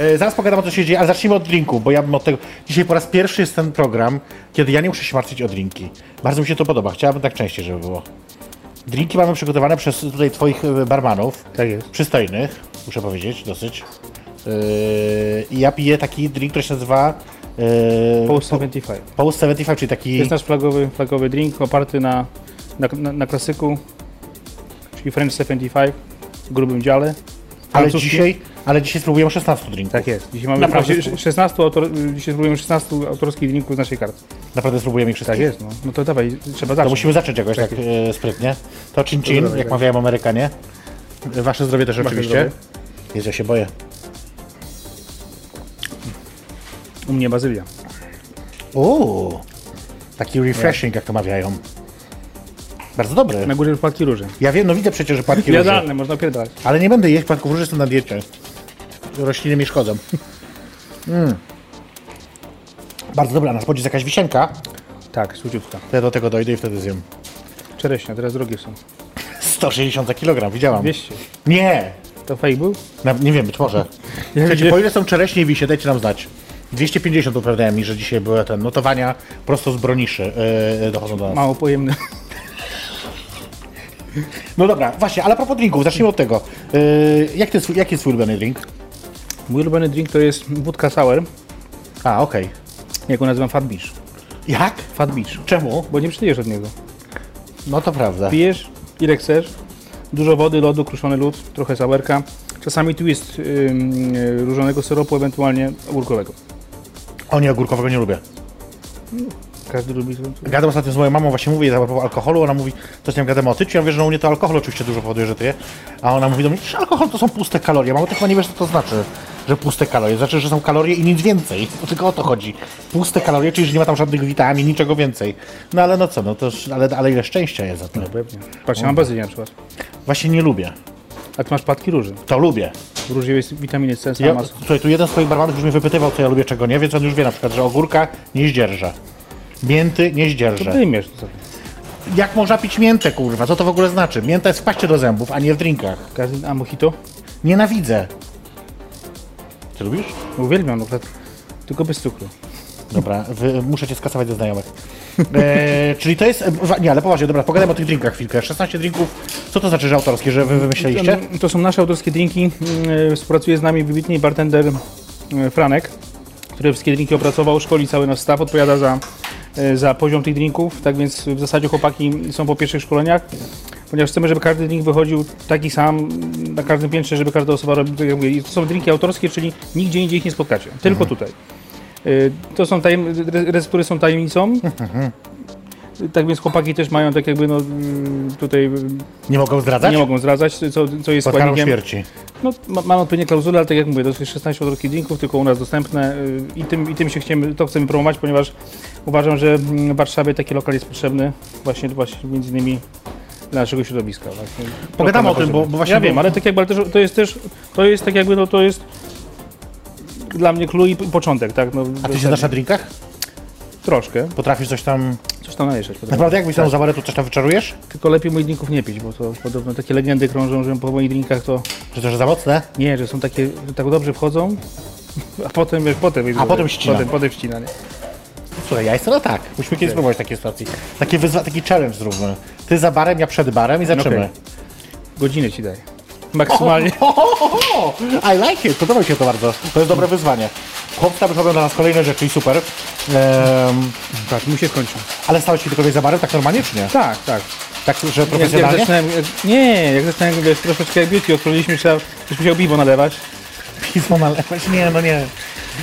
E, zaraz pogadam o co się dzieje, ale zacznijmy od drinku, bo ja bym od tego... Dzisiaj po raz pierwszy jest ten program, kiedy ja nie muszę się martwić o drinki. Bardzo mi się to podoba, chciałbym tak częściej, żeby było. Drinki mamy przygotowane przez tutaj twoich e, barmanów. Tak jest. Przystojnych, muszę powiedzieć, dosyć. Yy, I ja piję taki drink, który się nazywa... Yy, Post 75. Post 75, czyli taki... To jest nasz flagowy, flagowy drink oparty na, na, na, na klasyku, czyli French 75 w grubym dziale. Ale dzisiaj, ale dzisiaj spróbujemy 16 drinków. Tak jest. Dzisiaj mamy Naprawdę właśnie 16, autor, dzisiaj spróbujemy 16 autorskich drinków z naszej karty. Naprawdę spróbujemy ich wszystkich. Tak jest, no. No to dawaj, trzeba To zacząć. musimy zacząć jakoś tak e, sprytnie. To chin chin, jak mawiają Amerykanie. Wasze zdrowie też Wasze oczywiście. zdrowie. Jezu, ja się boję. U mnie bazylia. Uuu, taki refreshing, jak to mawiają. Bardzo dobry. Na górze płatki róży. Ja wiem, no widzę przecież, że płatki róży. Jadalne, można pierdalać. Ale nie będę jeść płatków róży, jestem na diecie. Rośliny mi szkodzą. Mm. Bardzo dobra, na spodzie jest jakaś wisienka. Tak, słodziutka. To ja do tego dojdę i wtedy zjem. Czereśnia, teraz drogie są. 160 za kilogram, widziałam. 200. Nie, To fake był? Na, nie wiem, być może. Ja Słuchajcie, po ile są czereśnie i wisie, dajcie nam znać. 250 upewniają mi, że dzisiaj były te notowania prosto z broniszy yy, dochodzą do nas. Mało pojemny. No dobra, właśnie, ale a propos drinków, zacznijmy od tego. Yy, jak jest, jaki jest twój ulubiony drink? Mój ulubiony drink to jest wódka sour, A, okej. jak go nazywam Fat Beach. Jak? Fat Beach. Czemu? Bo nie przyjesz od niego. No to prawda. Pijesz ile chcesz, dużo wody, lodu, kruszony lód, trochę sawerka. Czasami tu jest ym, y, różonego syropu, ewentualnie ogórkowego. O nie, ogórkowego nie lubię. Każdy lubi. Gadam ostatnio z moją mamą, właśnie mówię a propos alkoholu, ona mówi, coś tam gadamy o tyciu, ja mówię, że no u mnie to alkohol oczywiście dużo powoduje, że tyje, a ona mówi do mnie, że alkohol to są puste kalorie. Mamo, ty chyba nie wiesz, co to znaczy, że puste kalorie. Znaczy, że są kalorie i nic więcej. Tylko o to chodzi. Puste kalorie, czyli że nie ma tam żadnych witamin, niczego więcej. No ale no co, no to ale, ale ile szczęścia jest za to. Pewnie. Patrz, ja mam bazylię na przykład. Właśnie nie lubię. A ty masz płatki róży. To lubię. Róży jest witaminy C, Ja, słuchaj, tu jeden z twoich barmanów już mnie wypytywał, co ja lubię, czego nie, więc on już wie na przykład, że ogórka nie zdzierżę. Mięty nie zdzierżę. Wyjmiesz to sobie. Jak można pić miętę, kurwa? Co to w ogóle znaczy? Mięta jest w paście do zębów, a nie w drinkach. Każdy, a mojito? Nienawidzę. Ty lubisz? Uwielbiam, no, tylko bez cukru. Dobra, wy, muszę cię skasować ze znajomych. E, czyli to jest... e, Nie, ale poważnie, dobra, pogadajmy o tych drinkach chwilkę. 16 drinków, co to znaczy, że autorskie, że wy wymyśleliście? To, to są nasze autorskie drinki. Yy, Współpracuje z nami wybitny bartender yy, Franek, który wszystkie drinki opracował, szkoli cały nasz staw, odpowiada za, za poziom tych drinków. Tak więc w zasadzie chłopaki są po pierwszych szkoleniach, ponieważ chcemy, żeby każdy drink wychodził taki sam na każdym piętrze, żeby każda osoba robiła. Tak jak mówię. I to są drinki autorskie, czyli nigdzie indziej ich nie spotkacie, tylko tutaj. Yy, To są tajem, re- receptury są tajemnicą. Tak więc chłopaki też mają tak jakby no mm, tutaj mm, Nie mogą zdradzać? nie mogą zdradzać, co, co jest Pod składnikiem. śmierci. No, ma, mamy odpowiednie klauzule, ale tak jak mówię, to jest 16 autorskich drinków, tylko u nas dostępne y, i tym, i tym się chcemy, to chcemy promować, ponieważ uważam, że mm, w Warszawie taki lokal jest potrzebny właśnie, właśnie między innymi dla naszego środowiska. Właśnie. Pogadamy o tym, bo- bo właśnie- Ja wiem, ale tak jakby ale też, to jest też, to jest tak jakby, no to jest dla mnie clue i początek, tak? No, A ty się znasz na drinkach? Troszkę, Potrafisz coś tam... coś tam namieszać. Naprawdę jak byś tam zawarę, to coś tam wyczarujesz? Tylko lepiej moich drinków nie pić, bo to podobno takie legendy krążą, że po moich drinkach to Że to, że za mocne? Nie, że są takie, że tak dobrze wchodzą, a potem, wiesz, potem A potem ścina. Potem, potem ścina, nie? Słuchaj, ja jestem na tak. Musimy kiedyś spróbować takiej sytuacji. Takie wyzwa, taki challenge zróbmy. Ty za barem, ja przed barem i zaczynamy. Okej. Godzinę ci daję. Maksymalnie. Ho, ho, ho, ho. I like it, podoba mi się to bardzo. To jest dobre wyzwanie. Chłopcy tam już robią dla nas kolejne rzeczy i super. Ehm, Tak, mu się ale stałeś się tylko tej za barem tak normalnie, czy nie? Tak, tak. Tak, że Jak, jak profesjonalnie? zaczynałem, jak, nie, jak zaczynałem, wiesz, troszeczkę jak beauty odkryliśmy, trzeba, już musiał piwo nalewać. Pismo nalewać? Nie, no nie.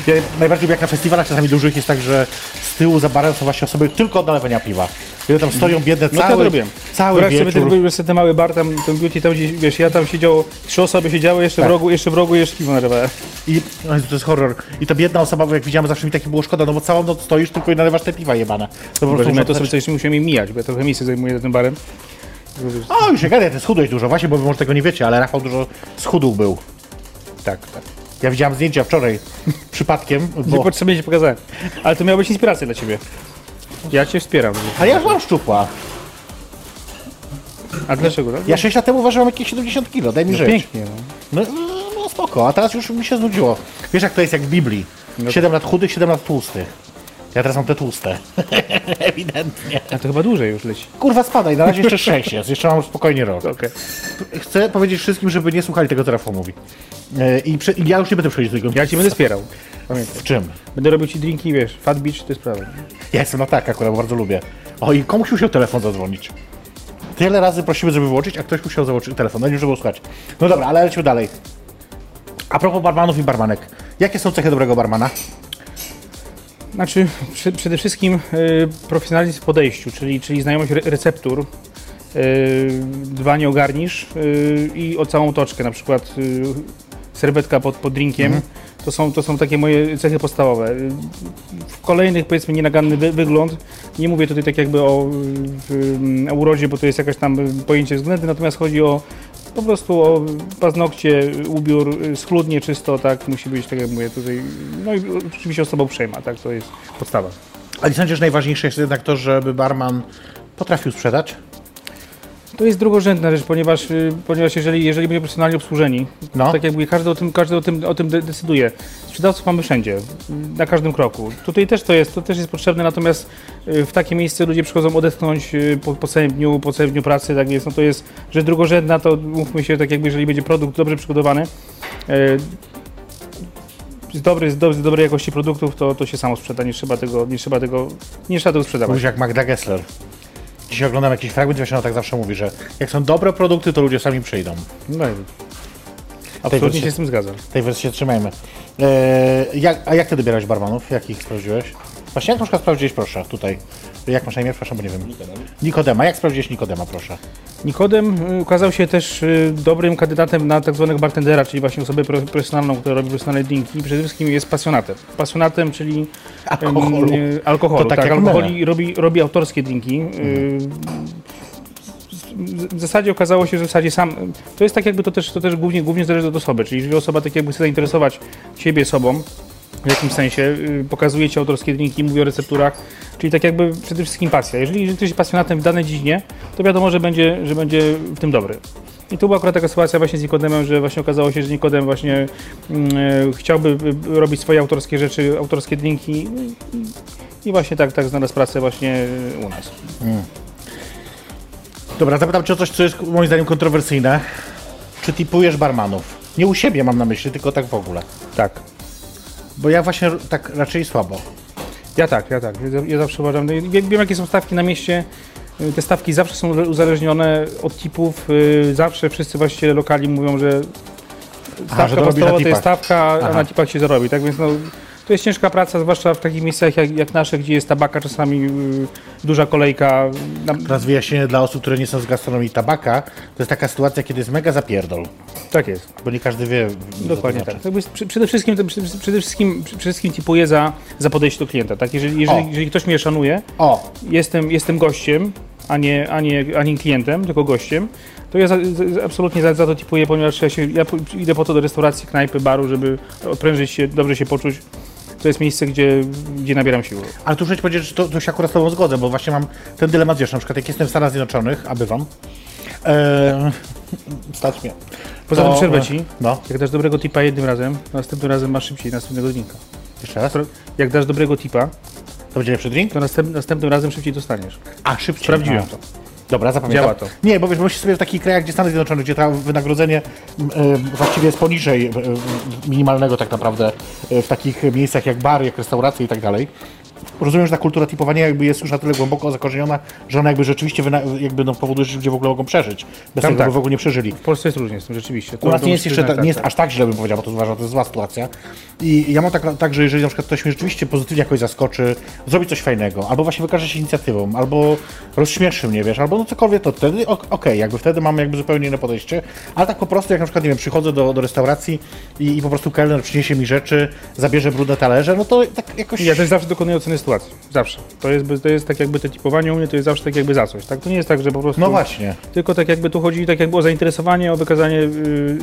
Ja najbardziej lubię jak na festiwalach czasami dużych jest tak, że z tyłu za barem są właśnie osoby tylko od nalewania piwa. I one tam stoją biedne No to ja cały, to robiłem. cały Wyobraź sobie wieczór. ten, ten, ten mały bar, tam, ten beauty, tam gdzieś, wiesz, ja tam siedziało, trzy osoby siedziały, jeszcze Tak. w rogu, jeszcze w rogu, jeszcze piwo nalewałem. I to jest horror. I ta biedna osoba, bo jak widziałem, zawsze mi takie było szkoda, no bo całą noc stoisz tylko i nalewasz te piwa jebane. To po prostu my to sobie coś musimy mijać, bo ja trochę miejsce zajmuję tym barem. O, już się gadaj, ty schudłeś dużo, właśnie, bo wy może tego nie wiecie, ale Rafał dużo schudł był. Tak, tak. Ja widziałem zdjęcia wczoraj przypadkiem, Nie bo... potrzebnie ci pokazałem. Ale to miała być inspiracja dla ciebie. Ja cię wspieram. Ale ja już mam szczupła. A dlaczego? Tak? Ja 6 lat temu ważyłem jakieś 70 kilo, daj mi no, żyć. pięknie. No. No, no spoko, a teraz już mi się znudziło. Wiesz jak to jest jak w Biblii? 7 lat chudych, 7 lat tłustych. Ja teraz mam te tłuste. Ewidentnie. A to chyba dłużej już leci. Kurwa spadaj, na razie jeszcze 6 jest, jeszcze mam spokojnie rok. Okej. Chcę powiedzieć wszystkim, żeby nie słuchali tego, co Rafał mówi. E, I, prze- i ja już nie będę przechodzić do tego. Ja ci będę wspierał. Pamiętaj. W czym? Będę robił ci drinki, wiesz, Fat Beach, to jest prawda. Ja jestem na tak akurat, bardzo lubię. O, i komuś musiał telefon zadzwonić. Tyle razy prosimy, żeby wyłączyć, a ktoś musiał załączyć telefon. No nie, żeby słuchać. No dobra, ale lecimy dalej. A propos barmanów i barmanek. Jakie są cechy dobrego barmana? Znaczy, przy, przede wszystkim y, profesjonalizm w podejściu, czyli, czyli znajomość re, receptur, y, dbanie o garnisz y, i o całą toczkę, na przykład y, serwetka pod, pod drinkiem. To, są, to są takie moje cechy podstawowe. W kolejnych, powiedzmy, nienaganny wy, wygląd. Nie mówię tutaj tak jakby o, y, o urodzie, bo to jest jakaś tam pojęcie względne, natomiast chodzi o po prostu o paznokcie, ubiór, y, schludnie, czysto, tak, musi być, tak jak mówię tutaj, no i oczywiście osoba uprzejma, tak, to jest podstawa. A nie sądzisz, najważniejsze jest jednak to, żeby barman potrafił sprzedać? To jest drugorzędna rzecz, ponieważ, y, ponieważ jeżeli, jeżeli będzie profesjonalnie obsłużeni, No. tak jakby każdy o tym, każdy o tym, o tym de- decyduje. Sprzedawców mamy wszędzie, na każdym kroku. Tutaj też to jest, to też jest potrzebne, natomiast y, w takie miejsce ludzie przychodzą odetchnąć y, po, po całym dniu, po całym dniu pracy, tak więc no to jest rzecz drugorzędna, to mówmy się, tak jakby jeżeli będzie produkt dobrze przygotowany, z, dobry, z, do, z dobrej jakości produktów, to, to się samo sprzeda, nie trzeba tego, nie trzeba tego, nie trzeba tego sprzedawać. Mówisz jak Magda Gessler. Dzisiaj oglądam jakiś fragment właśnie ona tak zawsze mówi, że jak są dobre produkty, to ludzie sami przyjdą. No, i- absolutnie się z tym zgadzam. Tej wersji się trzymajmy. Eee, jak, a jak ty dobierałeś barmanów? Jak ich sprawdziłeś? Właśnie jak na przykład sprawdziłeś, proszę, tutaj. Jak masz na imię? Przepraszam, bo nie wiem. Nikodema. Jak sprawdziłeś Nikodema, proszę? Nikodem y, okazał się też y, dobrym kandydatem na tak zwanego bartendera, czyli właśnie osobę pro- profesjonalną, która robi profesjonalne drinki. Przede wszystkim jest pasjonatem. Pasjonatem, czyli Alkoholu. y, alkoholu. To tak tak, jak alkoholi robi, robi autorskie drinki. W- W zasadzie okazało się, że w zasadzie sam. To jest tak jakby to też, to też głównie, głównie zależy od osoby. Czyli jeżeli osoba tak jakby chce zainteresować siebie sobą, w jakimś sensie, y, pokazuje ci autorskie drinki, mówi o recepturach, czyli tak jakby przede wszystkim pasja. Jeżeli, jeżeli ktoś jest pasjonatem w danej dziedzinie, to wiadomo, że będzie, że będzie w tym dobry. I tu była akurat taka sytuacja właśnie z Nikodemem, że właśnie okazało się, że Nikodem właśnie mm, e, chciałby y, robić swoje autorskie rzeczy, autorskie drinki i, i właśnie tak, tak znalazł pracę właśnie u nas. Dobra, zapytam cię o coś, co jest moim zdaniem kontrowersyjne. Czy tipujesz barmanów? Nie u siebie mam na myśli, tylko tak w ogóle. Tak. Bo ja właśnie tak raczej słabo. Ja tak, ja tak. Ja, zawsze uważam, no, wiem, jakie są stawki na mieście. Y, Te stawki zawsze są uzależnione od tipów. y, Zawsze wszyscy właściciele lokali mówią, że stawka że to robisz na podstawowa to jest stawka, a Aha. na tipach się zarobi. Tak więc no, to jest ciężka praca, zwłaszcza w takich miejscach jak, jak nasze, gdzie jest tabaka, czasami y, duża kolejka. Teraz wyjaśnienie dla osób, które nie są z gastronomii tabaka. To jest taka sytuacja, kiedy jest mega zapierdol. Tak jest. Bo nie każdy wie. Dokładnie to tak. znaczy. Jakby przy- przede wszystkim, to przede wszystkim, przede wszystkim tipuję za, za podejście do klienta. Tak? Jeżeli, jeżeli, jeżeli ktoś mnie szanuje, O, jestem, jestem gościem, a nie, a, nie, a nie klientem, tylko gościem, to ja za, za, absolutnie za, za to tipuję, ponieważ ja, się, ja idę po to do restauracji, knajpy, baru, żeby odprężyć się, dobrze się poczuć. To jest miejsce, gdzie, gdzie nabieram siły. ale tu muszę powiedzieć, że to, to się akurat z tobą zgodzę, bo właśnie mam ten dylemat, wiesz, na przykład jak jestem w Stanach Zjednoczonych, a bywam, e, stać mnie. Poza tym przerwę e, ci, No, jak dasz dobrego tipa jednym razem, to następnym razem masz szybciej następnego drinka. jeszcze raz. Jak dasz dobrego tipa, To będzie lepszy drink? to następ, następnym razem szybciej dostaniesz. A, szybciej. Sprawdziłem A. to. Dobra, zapamiętam. Działa to. Nie, bo wiesz, myślisz sobie w takich krajach, gdzie Stany Zjednoczone, gdzie to wynagrodzenie e, właściwie jest poniżej e, minimalnego tak naprawdę e, w takich miejscach jak bary, jak restauracje i tak dalej. Rozumiem, że ta kultura tipowania jakby jest już na tyle głęboko zakorzeniona, że ona jakby rzeczywiście jakby no, powoduje, że ludzie w ogóle mogą przeżyć. Bez Tam tego tak. by w ogóle nie przeżyli. W Polsce jest różnie z tym rzeczywiście. To- U nas nie jest jeszcze ta, nie jest aż tak źle, bym powiedział, bo to uważam, że to jest zła sytuacja. I ja mam tak, tak, że jeżeli na przykład ktoś mnie rzeczywiście pozytywnie jakoś zaskoczy, zrobi coś fajnego, albo właśnie wykaże się inicjatywą, albo rozśmieszy mnie, wiesz, albo no cokolwiek, to wtedy ok- okej, jakby wtedy mamy jakby zupełnie inne podejście, ale tak po prostu, jak na przykład, nie wiem, przychodzę do, do restauracji i, i po prostu kelner przyniesie mi rzeczy, zabierze brudne talerze, no to tak jakoś... Ja też zawsze dokonuję oceny sytuacji. Zawsze. To jest, to jest tak jakby te typowanie u mnie, to jest zawsze tak jakby za coś. Tak? To nie jest tak, że po prostu. No właśnie. Tylko tak jakby tu chodzi tak jakby o zainteresowanie, o wykazanie yy,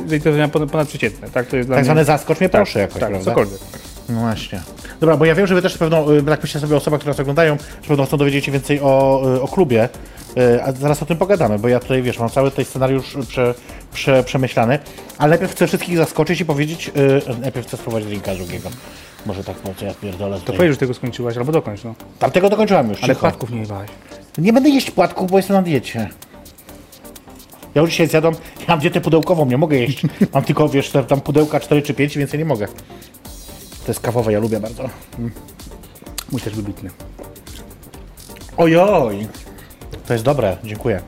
zainteresowania ponad, ponadprzeciętne. Tak, to jest dla Tak mnie... zwane zaskocz mnie proszę jakoś, tak, prawda? cokolwiek. No właśnie. Dobra, bo ja wiem, że wy też pewno, y, tak myślę sobie osoba, które nas oglądają, że pewno chcą dowiedzieć się więcej o, y, o klubie. E, A zaraz o tym pogadamy, bo ja tutaj, wiesz, mam cały ten scenariusz prze, prze, przemyślany, ale najpierw chcę wszystkich zaskoczyć i powiedzieć, e, najpierw chcę spróbować drinka drugiego. Może tak, no co ja pierdolę To powiedz, że tego skończyłaś, albo dokończ, no. Tamtego dokończyłem już, Ale cicho. płatków nie jebałeś. Nie będę jeść płatków, bo jestem na diecie. Ja już dzisiaj zjadam, ja mam dietę pudełkową, nie mogę jeść. Mam tylko, wiesz, te- tam pudełka 4 czy 5, więcej nie mogę. To jest kawowe, ja lubię bardzo. Mój też wybitny. Ojoj! To jest dobre, dziękuję.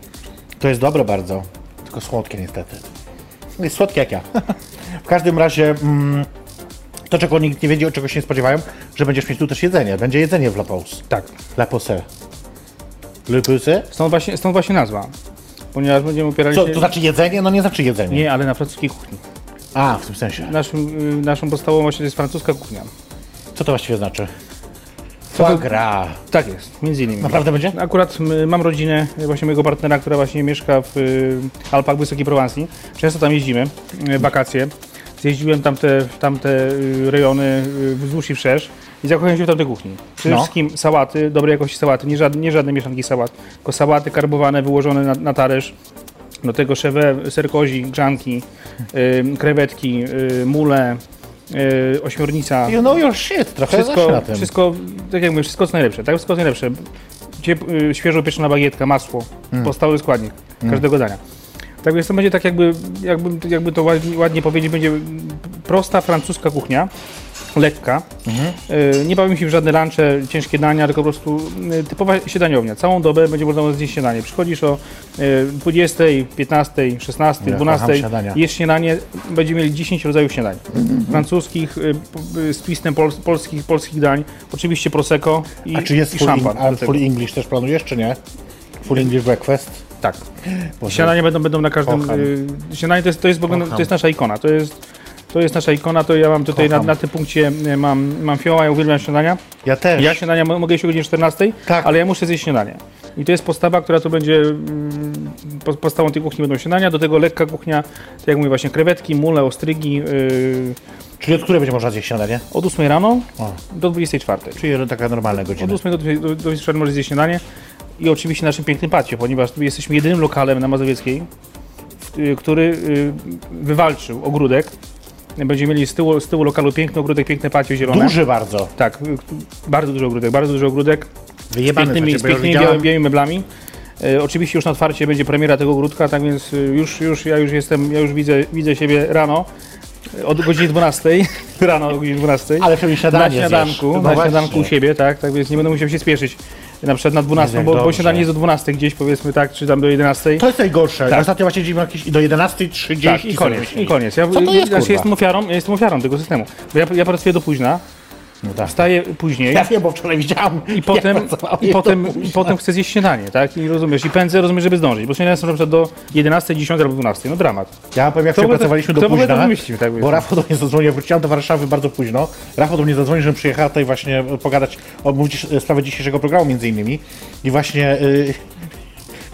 To jest dobre bardzo, tylko słodkie niestety. Jest słodkie jak ja. w każdym razie, mm, to czego nikt nie wiedzie, czego się nie spodziewają, że będziesz mieć tu też jedzenie. Będzie jedzenie w La Pause. Tak. La Pause. Le Pause? Stąd właśnie, stąd właśnie nazwa. Ponieważ będziemy opierali Co, się... to znaczy jedzenie? No nie znaczy jedzenie. Nie, ale na francuskiej kuchni. A, w tym sensie. Naszym, y, naszą podstawową właśnie to jest francuska kuchnia. Co to właściwie znaczy? Foie gras. Tak jest, między innymi. Naprawdę będzie? Akurat mam rodzinę, y, właśnie mojego partnera, która właśnie mieszka w y, Alpach Wysokiej Prowansji. Często tam jeździmy, wakacje. Zjeździłem tamte, tamte y, rejony y, wzdłuż i wszerz i zakochałem się w tamtej kuchni. Przede No. wszystkim sałaty, dobrej jakości sałaty, nie żadne, nie żadne mieszanki sałat, tylko sałaty karbowane, wyłożone na, na talerz. Do tego szewę, ser kozi, grzanki, y, krewetki, y, mule, y, ośmiornica. You know your shit, trochę Wszystko, na tym. wszystko, tak jak mówię, wszystko co najlepsze, tak? Wszystko co najlepsze. Ciep, y, świeżo pieczona bagietka, masło, Mm. podstawowy składnik każdego dania. Tak więc to będzie tak jakby, jakby, jakby to ładnie, ładnie powiedzieć, będzie prosta francuska kuchnia, lekka. Mhm. Y, nie bawimy się w żadne lunche, ciężkie dania, tylko po prostu y, typowa śniadaniownia. Całą dobę będzie można zjeść śniadanie. Przychodzisz o y, 20, 15, 16, Ja 12, kocham śniadania. jesz śniadanie, będziemy mieli 10 rodzajów śniadań. Francuskich, y, z twistem pol, polskich, polskich dań, oczywiście prosecco i, A czy jest i full, szampan. in, full English też planujesz, czy nie? Full English breakfast? Tak. Boże. Śniadania będą, będą na każdym. Kocham. Y, śniadanie to jest, to, jest ogóle, to jest nasza ikona. To jest, to jest nasza ikona, to ja mam tutaj na, na tym punkcie y, mam, mam fioła, ja uwielbiam śniadania. Ja też. Ja śniadania mo- mogę jeść o godzinie 14, Tak. ale ja muszę zjeść śniadanie. I to jest postawa, która to będzie mm, po- podstawą tej kuchni będą śniadania, do tego lekka kuchnia, tak jak mówię właśnie krewetki, mule, ostrygi, yy, Czyli od której będzie można zjeść śniadanie? od 8 rano O, do 24. czyli taka normalna Od godzina. 8 do, do, do 24 może zjeść śniadanie i oczywiście naszym pięknym patio, ponieważ tu jesteśmy jedynym lokalem na Mazowieckiej, y, który y, wywalczył ogródek. Będziemy mieli z tyłu, z tyłu lokalu piękny ogródek, piękne patio zielone. Duży bardzo. Tak, y, bardzo duży ogródek, bardzo duży ogródek. Wyjebany z pięknymi, znaczy, z ja pięknymi białymi, białymi meblami. E, oczywiście już na otwarcie będzie premiera tego ogródka, tak więc już, już ja już jestem, ja już widzę, widzę siebie rano od godziny 12 rano o godzinie 12 Ale na śniadanie śniadanku, na No właśnie. śniadanku u siebie, tak, tak więc nie będę musiał się spieszyć na przykład na 12, Jak bo, bo śniadanie jest do 12 gdzieś powiedzmy tak, czy tam do 11. To jest najgorsze. Tak. Ostatnio właśnie dzieliłem jakieś do 11.30 Tak, i koniec, i koniec. Ja, Co to jest, znaczy, kurwa? jestem ofiarą, ja jestem ofiarą tego systemu. Bo ja, ja pracuję do późna, No tak. wstaję później. Ja wiem, bo wczoraj widziałem. I potem, i, potem, późna. I potem chcę zjeść śniadanie, tak? I rozumiesz, i pędzę, rozumiesz, żeby zdążyć, bo śniadania są na przykład do 11, 10 albo 12, no dramat. Ja powiem, jak Kto w się pracowaliśmy do ogóle to późna, wymyślił, tak bo powiedzmy? Rafał do mnie zadzwonił, wróciłem do Warszawy bardzo późno. Rafał do mnie zadzwonił, żebym przyjechała tutaj właśnie pogadać, omówić sprawę dzisiejszego programu między innymi. I właśnie... y,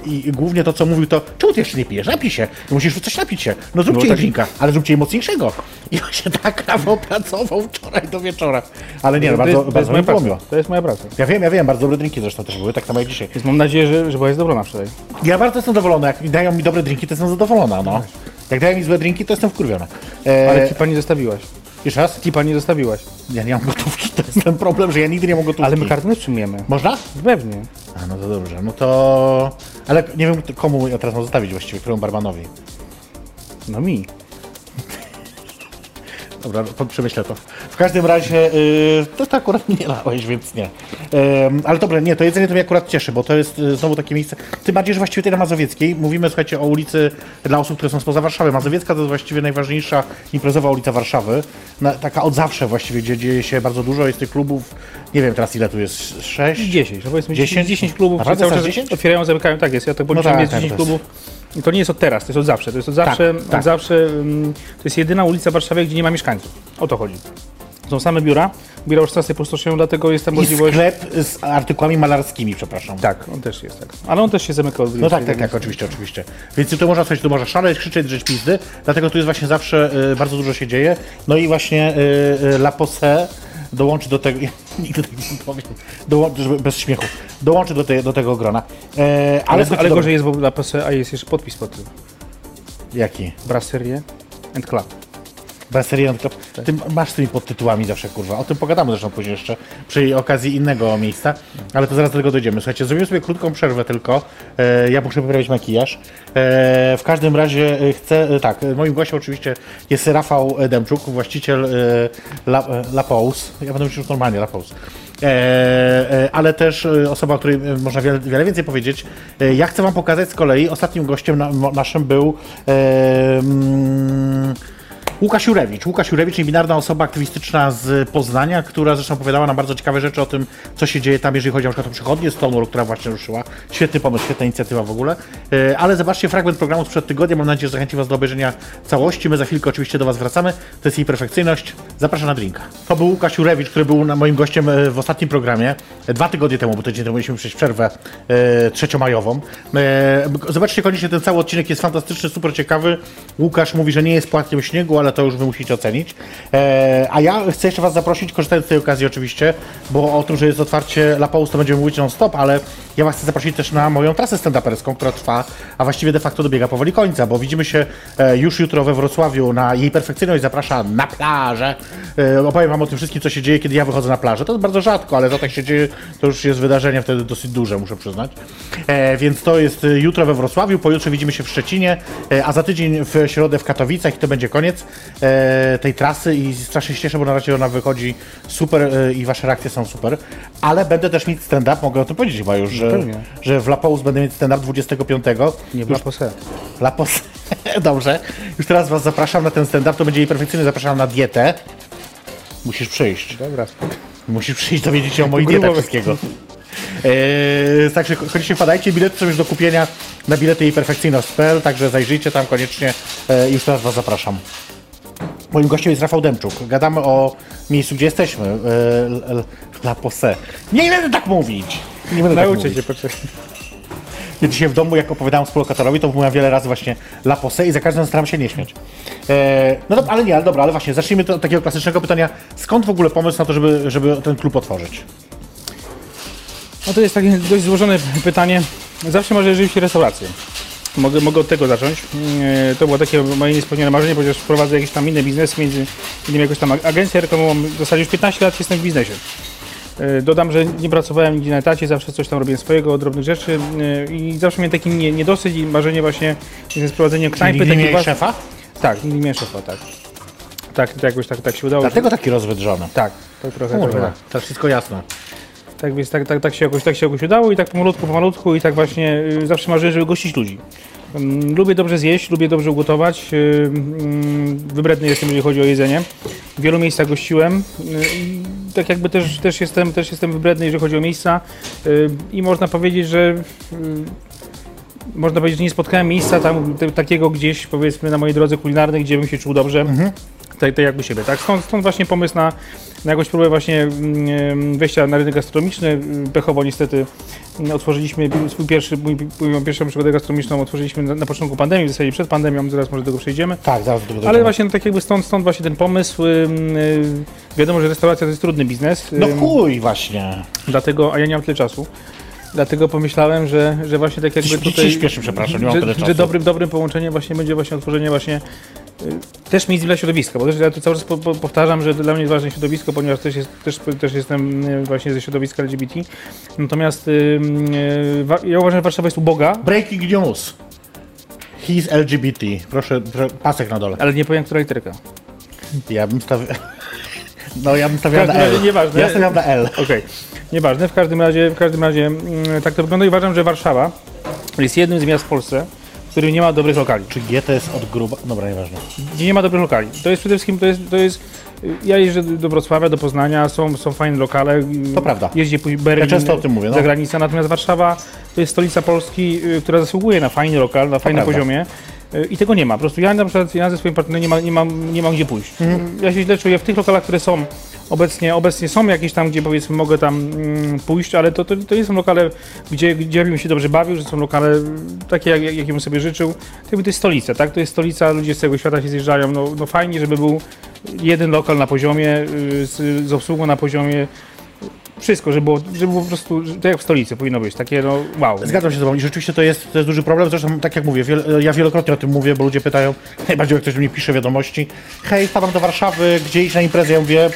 i głównie to, co mówił, to czemu ty jeszcze nie pijesz? Napij się. Musisz coś napić się. No zróbcie No tak- drinka, ale zróbcie jej mocniejszego. I właśnie tak Rafał pracował wczoraj do wieczora. Ale nie, no, bardzo, jest, to jest bardzo moja praca. To jest moja praca. Ja wiem, ja wiem, bardzo dobre drinki zresztą też były, tak samo jak dzisiaj. Więc mam nadzieję, że, że była jest dobrona wczoraj. Ja bardzo jestem zadowolony. Jak dają mi dobre drinki, to jestem zadowolona, no. Jak dają mi złe drinki, to jestem wkurwiona. E, Ale kipa nie zostawiłaś. Jeszcze raz? Kipa nie zostawiłaś. Ja nie mam gotówki, to jest ten problem, że ja nigdy nie mam gotówki. Ale my kartę przyjmiemy. Można? Pewnie. A, no to dobrze, no to... Ale nie wiem, komu ja teraz mam zostawić właściwie, któremu barmanowi. No mi. Dobra, przemyślę to. W każdym razie, yy, to, to akurat nie dałeś, więc nie. Ym, ale dobra, nie, to jedzenie to mnie akurat cieszy, bo to jest y, znowu takie miejsce. Tym bardziej, że właściwie tutaj na Mazowieckiej mówimy, słuchajcie, o ulicy dla osób, które są spoza Warszawy. Mazowiecka to jest właściwie najważniejsza imprezowa ulica Warszawy. Na, taka od zawsze właściwie, gdzie dzieje się bardzo dużo, jest tych klubów, nie wiem teraz ile tu jest, sześć? 10, no powiedzmy 10? 10, 10 klubów, Naprawdę cały czas 10? otwierają, zamykają, tak jest, ja to policzyłem, tak, jest tak, 10 to jest- klubów. I to nie jest od teraz, to jest od zawsze, to jest od zawsze, tak. od zawsze, mm, to jest jedyna ulica w Warszawie, gdzie nie ma mieszkańców. O to chodzi. Są same biura, biura już czasy pustoszeją, dlatego jest tam I możliwość... sklep z artykułami malarskimi, przepraszam. Tak, on też jest tak. Ale on też się zamyka od No 20, tak, tak, tak, oczywiście, oczywiście. Więc tu można coś, tu można szaleć, krzyczeć, drzeć pizdy, dlatego tu jest właśnie zawsze y, bardzo dużo się dzieje. No i właśnie y, y, La Posse dołączy do tego, Nigdy tak nie powiem. Żeby- bez śmiechu. Dołączy do, te, do tego grona. E, ale Ale, ale gorzej jest, bo dla PSE, a jest jeszcze podpis pod tym. Jaki? Brasserie and Club. Brasserie Club. Ty masz z tymi podtytułami zawsze, kurwa. O tym pogadamy zresztą później jeszcze, przy okazji innego miejsca, ale to zaraz do tego dojdziemy. Słuchajcie, zrobimy sobie krótką przerwę tylko. E, ja muszę poprawić makijaż. E, w każdym razie e, chcę, e, tak, e, moim gościem oczywiście jest Rafał Demczuk, właściciel e, La, La Pause. Ja będę już normalnie La Pause. E, ale też osoba, o której można wiele, wiele więcej powiedzieć. Ja chcę Wam pokazać z kolei, ostatnim gościem na, naszym był mm, Łukasz Jurewicz. Łukasz Jurewicz, niebinarna osoba aktywistyczna z Poznania, która zresztą opowiadała nam bardzo ciekawe rzeczy o tym, co się dzieje tam, jeżeli chodzi na przykład o przychodnię Stonewall, która właśnie ruszyła. Świetny pomysł, świetna inicjatywa w ogóle. E, Ale zobaczcie fragment programu sprzed tygodnia. Mam nadzieję, że zachęci Was do obejrzenia całości. My za chwilkę oczywiście do Was wracamy. To jest jej perfekcyjność. Zapraszam na drinka. To był Łukasz Jurewicz, który był moim gościem e, w ostatnim programie. E, Dwa tygodnie temu, bo tydzień temu mieliśmy przejść przerwę trzeciomajową. Zobaczcie koniecznie ten cały odcinek, jest fantastyczny, super ciekawy. Łukasz mówi, że nie jest płatkiem śniegu, ale to już Wy musicie ocenić. E, a ja chcę jeszcze Was zaprosić, korzystając z tej okazji oczywiście, bo o tym, że jest otwarcie La Pause, to będziemy mówić non-stop, ale ja Was chcę zaprosić też na moją trasę stand-uperską, która trwa, a właściwie de facto dobiega powoli końca, bo widzimy się e, już jutro we Wrocławiu na jej perfekcyjność zaprasza na plażę. E, opowiem Wam o tym wszystkim, co się dzieje, kiedy ja wychodzę na plażę. To jest bardzo rzadko, ale to tak się dzieje, to już jest wydarzenie wtedy dosyć duże, muszę przyznać. E, więc to jest e, jutro we Wrocławiu, pojutrze widzimy się w Szczecinie, e, a za tydzień w środę w Katowicach i to będzie koniec e, tej trasy i strasznie się cieszę, bo na razie ona wychodzi super e, i Wasze reakcje są super, ale będę też mieć stand-up, mogę o tym powiedzieć chyba już, że, pewnie. że w La Pause będę mieć stand-up 25. Nie ma PSE. La Pause. Dobrze. Już teraz Was zapraszam na ten stand-up, to będzie jej perfekcyjny, zapraszam na dietę. Musisz przyjść. Dobra. Musisz przyjść, dowiedzieć się o mojej dietach wszystkiego. Eee, także koniecznie wpadajcie, bilety są już do kupienia na bilety jej perfekcyjność.pl, także zajrzyjcie tam koniecznie e, i już teraz Was zapraszam. Moim gościem jest Rafał Demczuk. Gadamy o miejscu, gdzie jesteśmy. E, La Pose. Nie będę tak mówić! Nie będę tak Nauczę mówić. cię, poczekaj. Ja dzisiaj w domu, jak opowiadałem współlokatorowi, to mówiłem wiele razy właśnie La Pose i za każdym razem staram się nie śmiać. E, no dobra, ale nie, ale dobra, ale właśnie, zacznijmy od takiego klasycznego pytania. Skąd w ogóle pomysł na to, żeby, żeby ten klub otworzyć? No to jest takie dość złożone pytanie. Zawsze marzy żywić się restaurację. Mogę, mogę od tego zacząć. E, To było takie moje niespełnione marzenie, ponieważ prowadzę jakieś tam inne biznesy, między innymi jakąś tam agencję reklamową. W zasadzie już 15 lat jestem w biznesie. E, Dodam, że nie pracowałem nigdzie na etacie, zawsze coś tam robiłem swojego, drobnych rzeczy e, i zawsze miałem taki nie- niedosyt i marzenie właśnie z prowadzeniem knajpy. Nigdy nie was- szefa? Tak, nigdy nie szefa, tak. Tak, to jakoś tak, tak się udało. Dlatego taki rozwydrzony. Tak, to trochę, trochę Kurwa, tak. to wszystko jasne. Tak więc tak, tak, tak, się jakoś, tak się jakoś udało i tak pomalutku, pomalutku i tak właśnie y, zawsze marzyłem, żeby gościć ludzi. Ym, Lubię dobrze zjeść, lubię dobrze ugotować. y, ym, Wybredny jestem, jeżeli chodzi o jedzenie. W wielu miejscach gościłem y, tak jakby też, też, jestem, też jestem wybredny, jeżeli chodzi o miejsca. I można powiedzieć, że można powiedzieć, że nie spotkałem miejsca tam takiego gdzieś, powiedzmy, na mojej drodze kulinarnej, gdzie bym się czuł dobrze. Tak, tak jakby siebie, tak? Stąd, stąd właśnie pomysł na, na jakąś próbę właśnie mm, wejścia na rynek gastronomiczny. Pechowo niestety mm, otworzyliśmy swój pierwszy, moją pierwszą przygodę gastronomiczną otworzyliśmy na, na początku pandemii, w zasadzie przed pandemią, zaraz może do tego przejdziemy. Tak, zaraz do tego Ale dojdziemy. właśnie no, tak jakby stąd, stąd właśnie ten pomysł. ym, y, wiadomo, że restauracja to jest trudny biznes. No chuj właśnie. Dlatego, a ja nie mam tyle czasu. Dlatego pomyślałem, że, że właśnie tak jakby tutaj... śpieszy, przepraszam, nie mam że, tyle czasu. że dobrym, dobrym połączeniem właśnie będzie właśnie otworzenie właśnie y, też miejsc dla środowiska, bo też ja tu cały czas po, po, powtarzam, że dla mnie jest ważne środowisko, ponieważ też, jest, też, też jestem y, właśnie ze środowiska LGBT. Natomiast y, ja uważam, że Warszawa jest uboga, Breaking news. He's LGBT. Proszę, pro, pasek na dole. ale nie powiem, która literka. Ja bym stawiał... No ja bym stawiał na L. nieważne. Ja stawiam na L. Okej, nieważne. W każdym razie, w każdym razie mm, tak to wygląda i uważam, że Warszawa jest jednym z miast w Polsce, którym nie ma dobrych lokali. Czy G to jest od gruba? Dobra, nieważne. gdzie nie ma dobrych lokali. To jest przede wszystkim, to jest, to jest ja jeżdżę do Wrocławia, do Poznania, są, są fajne lokale. To prawda. Jeździ Berlin, Ja często o tym mówię, no. za granicę, natomiast Warszawa to jest stolica Polski, y, która zasługuje na fajny lokal, na fajnym poziomie. y, I tego nie ma. Po prostu ja na przykład ja ze swoim partnerem nie, ma, nie, mam, nie mam gdzie pójść. Mhm. Ja się źle czuję w tych lokalach, które są obecnie, obecnie są jakieś tam, gdzie powiedzmy mogę tam mm, pójść, ale to, to, to nie są lokale, gdzie, gdzie bym się dobrze bawił, że są lokale mm, takie, jak, jak, jakie bym sobie życzył. To jest stolica, tak? To jest stolica, ludzie z całego świata się zjeżdżają. No, no fajnie, żeby był jeden lokal na poziomie, y, z, z obsługą na poziomie. Wszystko, żeby było, żeby było po prostu, tak jak w stolicy powinno być, takie no wow. Zgadzam się z Tobą i rzeczywiście to jest, to jest duży problem. Zresztą, tak jak mówię, wiel, ja wielokrotnie o tym mówię, bo ludzie pytają, najbardziej jak ktoś do mnie pisze wiadomości, hej, wpadam do Warszawy, gdzie iść na imprezę? Ja mówię,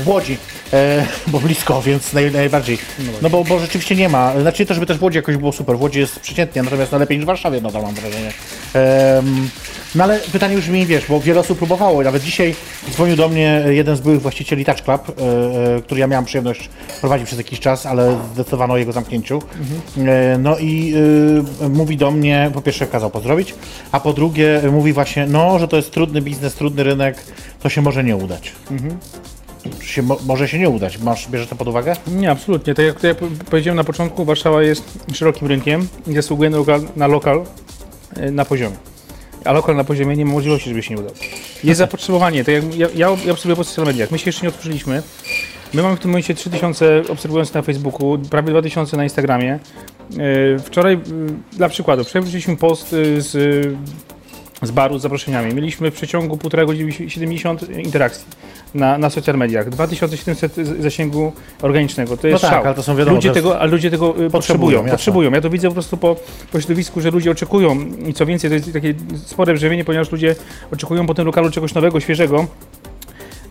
w Łodzi, e, bo blisko, więc naj, najbardziej. No bo, bo rzeczywiście nie ma. Znaczy to, żeby też w Łodzi jakoś było super. W Łodzi jest przeciętnie, natomiast no, lepiej niż w Warszawie, nadal mam wrażenie. Em, no ale pytanie już brzmi, wiesz, bo wiele osób próbowało. Nawet dzisiaj dzwonił do mnie jeden z byłych właścicieli Touch Club, e, który ja miałem przyjemność prowadzić przez jakiś czas, ale zdecydowano o jego zamknięciu. E, no i e, mówi do mnie, po pierwsze kazał pozdrowić, a po drugie mówi właśnie, no, że to jest trudny biznes, trudny rynek, to się może nie udać. Czy Się, mo, może się nie udać. Masz, bierzesz to pod uwagę? Nie, absolutnie. Tak jak tutaj powiedziałem na początku, Warszawa jest szerokim rynkiem i zasługuje na lokal, na, lokal na poziomie. A lokal na poziomie nie ma możliwości, żeby się nie udał. Jest zapotrzebowanie. Tak jak ja, ja, obserwuję po social mediach. My się jeszcze nie otworzyliśmy. My mamy w tym momencie 3000 obserwujących na Facebooku, prawie 2000 na Instagramie. E, Wczoraj, m, dla przykładu, wczoraj post e, z, z baru z zaproszeniami. Mieliśmy w przeciągu półtora godziny 70 interakcji na, na social mediach. 2700 z- zasięgu organicznego. To jest tak, szał. ale to są wiadomo, ludzie to jest- tego, ale ludzie tego y, potrzebują. jasne. Potrzebują. Ja to widzę po prostu po, po środowisku, że ludzie oczekują i co więcej, to jest takie spore brzewienie, ponieważ ludzie oczekują po tym lokalu czegoś nowego, świeżego.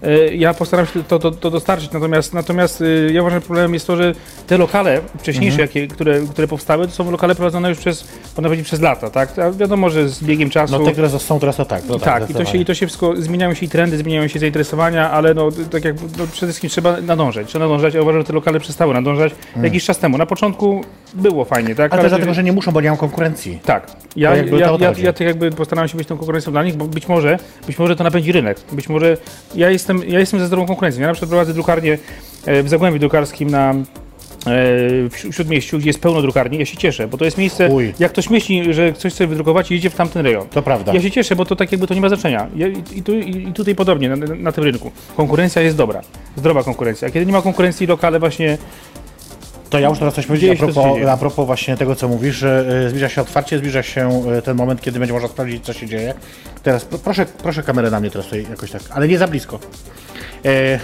E, Ja postaram się to, to, to dostarczyć, natomiast, natomiast y, ja uważam, że problemem jest to, że te lokale wcześniejsze, Mhm. jakie, które, które powstały, to są lokale prowadzone już przez, można powiedzieć, przez lata, tak? A wiadomo, że z biegiem czasu... No te, które są teraz, to tak. To Tak, i to, się, i to się wszystko, zmieniają się i trendy, zmieniają się zainteresowania, ale no, tak jak no, przede wszystkim trzeba nadążać, trzeba nadążać, ja uważam, że te lokale przestały nadążać jakiś czas temu. Na początku było fajnie, tak? Ale Ale- dlatego, że nie muszą, bo nie mam konkurencji. tak, ja, ja, ja, chodzi. ja tak jakby postaram się być tą konkurencją dla nich, bo być może, być może to napędzi rynek. Być może ja jestem, ja jestem za zdrową konkurencją. Ja na przykład prowadzę drukarnię e, w Zagłębiu Drukarskim na e, w Śró- Śródmieściu, gdzie jest pełno drukarni. Ja się cieszę, bo to jest miejsce, Uj. jak ktoś myśli, że coś chce wydrukować i idzie w tamten rejon. To prawda. Ja się cieszę, bo to tak jakby to nie ma znaczenia. Ja, i, i, tu, i, I tutaj podobnie, na, na tym rynku. Konkurencja jest dobra, zdrowa konkurencja. A kiedy nie ma konkurencji, lokale właśnie To ja już teraz coś powiedzieć Dzieje a propos, a propos właśnie tego, co mówisz, że y, zbliża się otwarcie, zbliża się y, ten moment, kiedy będzie można sprawdzić, co się dzieje. Teraz pro- proszę, proszę kamerę na mnie teraz tutaj jakoś tak, ale nie za blisko. E,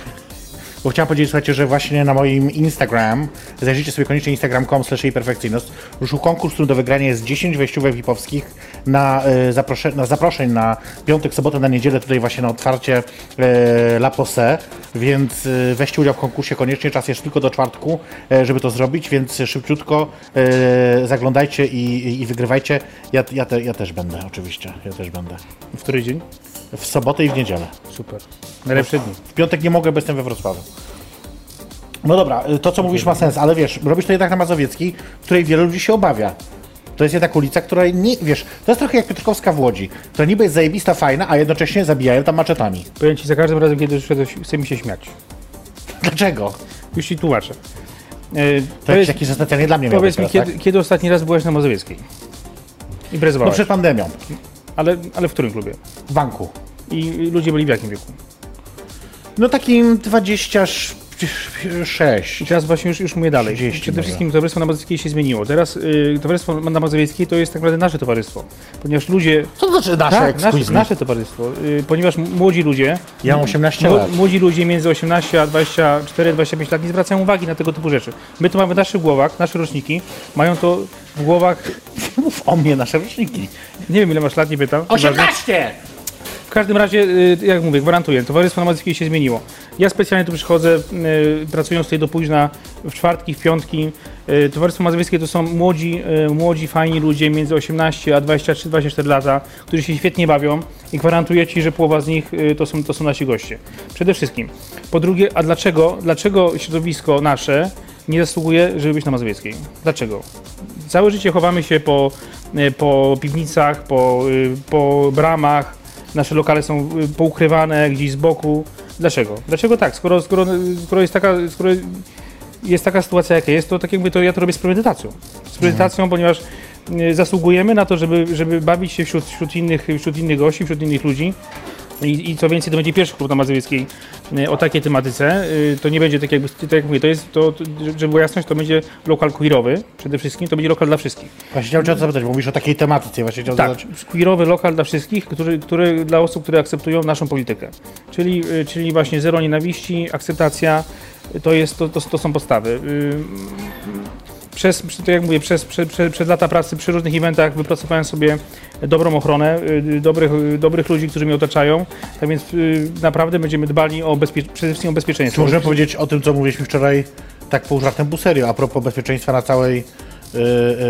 bo chciałem powiedzieć, słuchajcie, że właśnie na moim Instagram, zajrzyjcie sobie koniecznie instagram.com slash perfekcyjność, ruszył konkurs, który do wygrania jest 10 wejściówek VIP-owskich na, e, zaprosze, na zaproszeń na piątek, sobotę, na niedzielę, tutaj właśnie na otwarcie e, La Pose, więc e, weźcie udział w konkursie koniecznie, czas jest tylko do czwartku, e, żeby to zrobić, więc szybciutko zaglądajcie i, i, i wygrywajcie. Ja, ja, te, ja też będę, oczywiście, ja też będę. w który dzień? W sobotę i w niedzielę. Super. Najlepsze dni. W piątek nie mogę, bo jestem we Wrocławiu. No dobra, y, to co mówisz ma sens, ale wiesz, robisz to jednak na Mazowieckiej, której wielu ludzi się obawia. To jest jednak ulica, która nie, wiesz, to jest trochę jak Piotrkowska w Łodzi. To niby jest zajebista, fajna, a jednocześnie zabijają tam maczetami. Powiem Ci za każdym razem, kiedy przyszedł, chce mi się śmiać. Dlaczego? Już Ci tłumaczę. E, To powiedz, taki, że specjalnie dla mnie powiedz mi, teraz, kiedy, tak? kiedy ostatni raz byłaś na Mazowieckiej? No Imprezowałeś, przed pandemią, ale, ale w którym klubie? w banku. I ludzie byli w jakim wieku? No takim 26. I teraz właśnie już, już mówię dalej. 30 Przede może. wszystkim Towarzystwo na Mazowieckiej się zmieniło. Teraz y, Towarzystwo na Mazowieckiej to jest tak naprawdę nasze towarzystwo. Ponieważ ludzie... Co to znaczy nasze Tak, nasze, nasze towarzystwo. Y, ponieważ młodzi ludzie, Ja mam 18 mło- lat. młodzi ludzie między 18 a 24, 25 lat nie zwracają uwagi na tego typu rzeczy. My to mamy w naszych głowach, nasze roczniki mają to w głowach... Mów o mnie, nasze roczniki. Nie wiem ile masz lat, nie pytam. 18! W każdym razie, y, jak mówię, gwarantuję, towarzystwo na Mazowieckiej się zmieniło. Ja specjalnie tu przychodzę, y, pracując tutaj do późna, w czwartki, w piątki. Y, Towarzystwo Mazowieckie to są młodzi, młodzi, fajni ludzie między 18 a 23-24 lata, którzy się świetnie bawią i gwarantuję Ci, że połowa z nich to są, to są nasi goście. Przede wszystkim. Po drugie, a dlaczego, dlaczego środowisko nasze nie zasługuje, żeby być na Mazowieckiej? Dlaczego? Całe życie chowamy się po, po piwnicach, po, po bramach, nasze lokale są y, poukrywane gdzieś z boku. Dlaczego? Dlaczego tak? Skoro, skoro, skoro, jest, taka, skoro jest taka sytuacja, jaka jest, to tak jakby to ja to robię z premedytacją. Z premedytacją, ponieważ y, zasługujemy na to, żeby, żeby bawić się wśród, wśród, innych, wśród innych gości, wśród innych ludzi. I, I co więcej, to będzie pierwszy klub na Mazowieckiej y, o takiej tematyce. Y, To nie będzie tak jakby, tak jak mówię, to jest, to, żeby była jasność, to będzie lokal queerowy przede wszystkim, to będzie lokal dla wszystkich. Właśnie chciałem cię zapytać, bo mówisz o takiej tematyce. Właśnie Tak, zadać. queerowy lokal dla wszystkich, który, który, dla osób, które akceptują naszą politykę. Czyli, y, czyli właśnie zero nienawiści, akceptacja, to, jest, to, to, to są podstawy. Y, Przez, tak jak mówię, przez, przez, przez, lata pracy przy różnych eventach wypracowałem sobie dobrą ochronę, y, dobrych, y, dobrych ludzi, którzy mnie otaczają, tak więc y, naprawdę będziemy dbali o bezpie- przede wszystkim o Czy bezpieczeństwo. możemy powiedzieć o tym, co mówiliśmy wczoraj, tak pół żartem, pół serio, a propos bezpieczeństwa na całej y, y,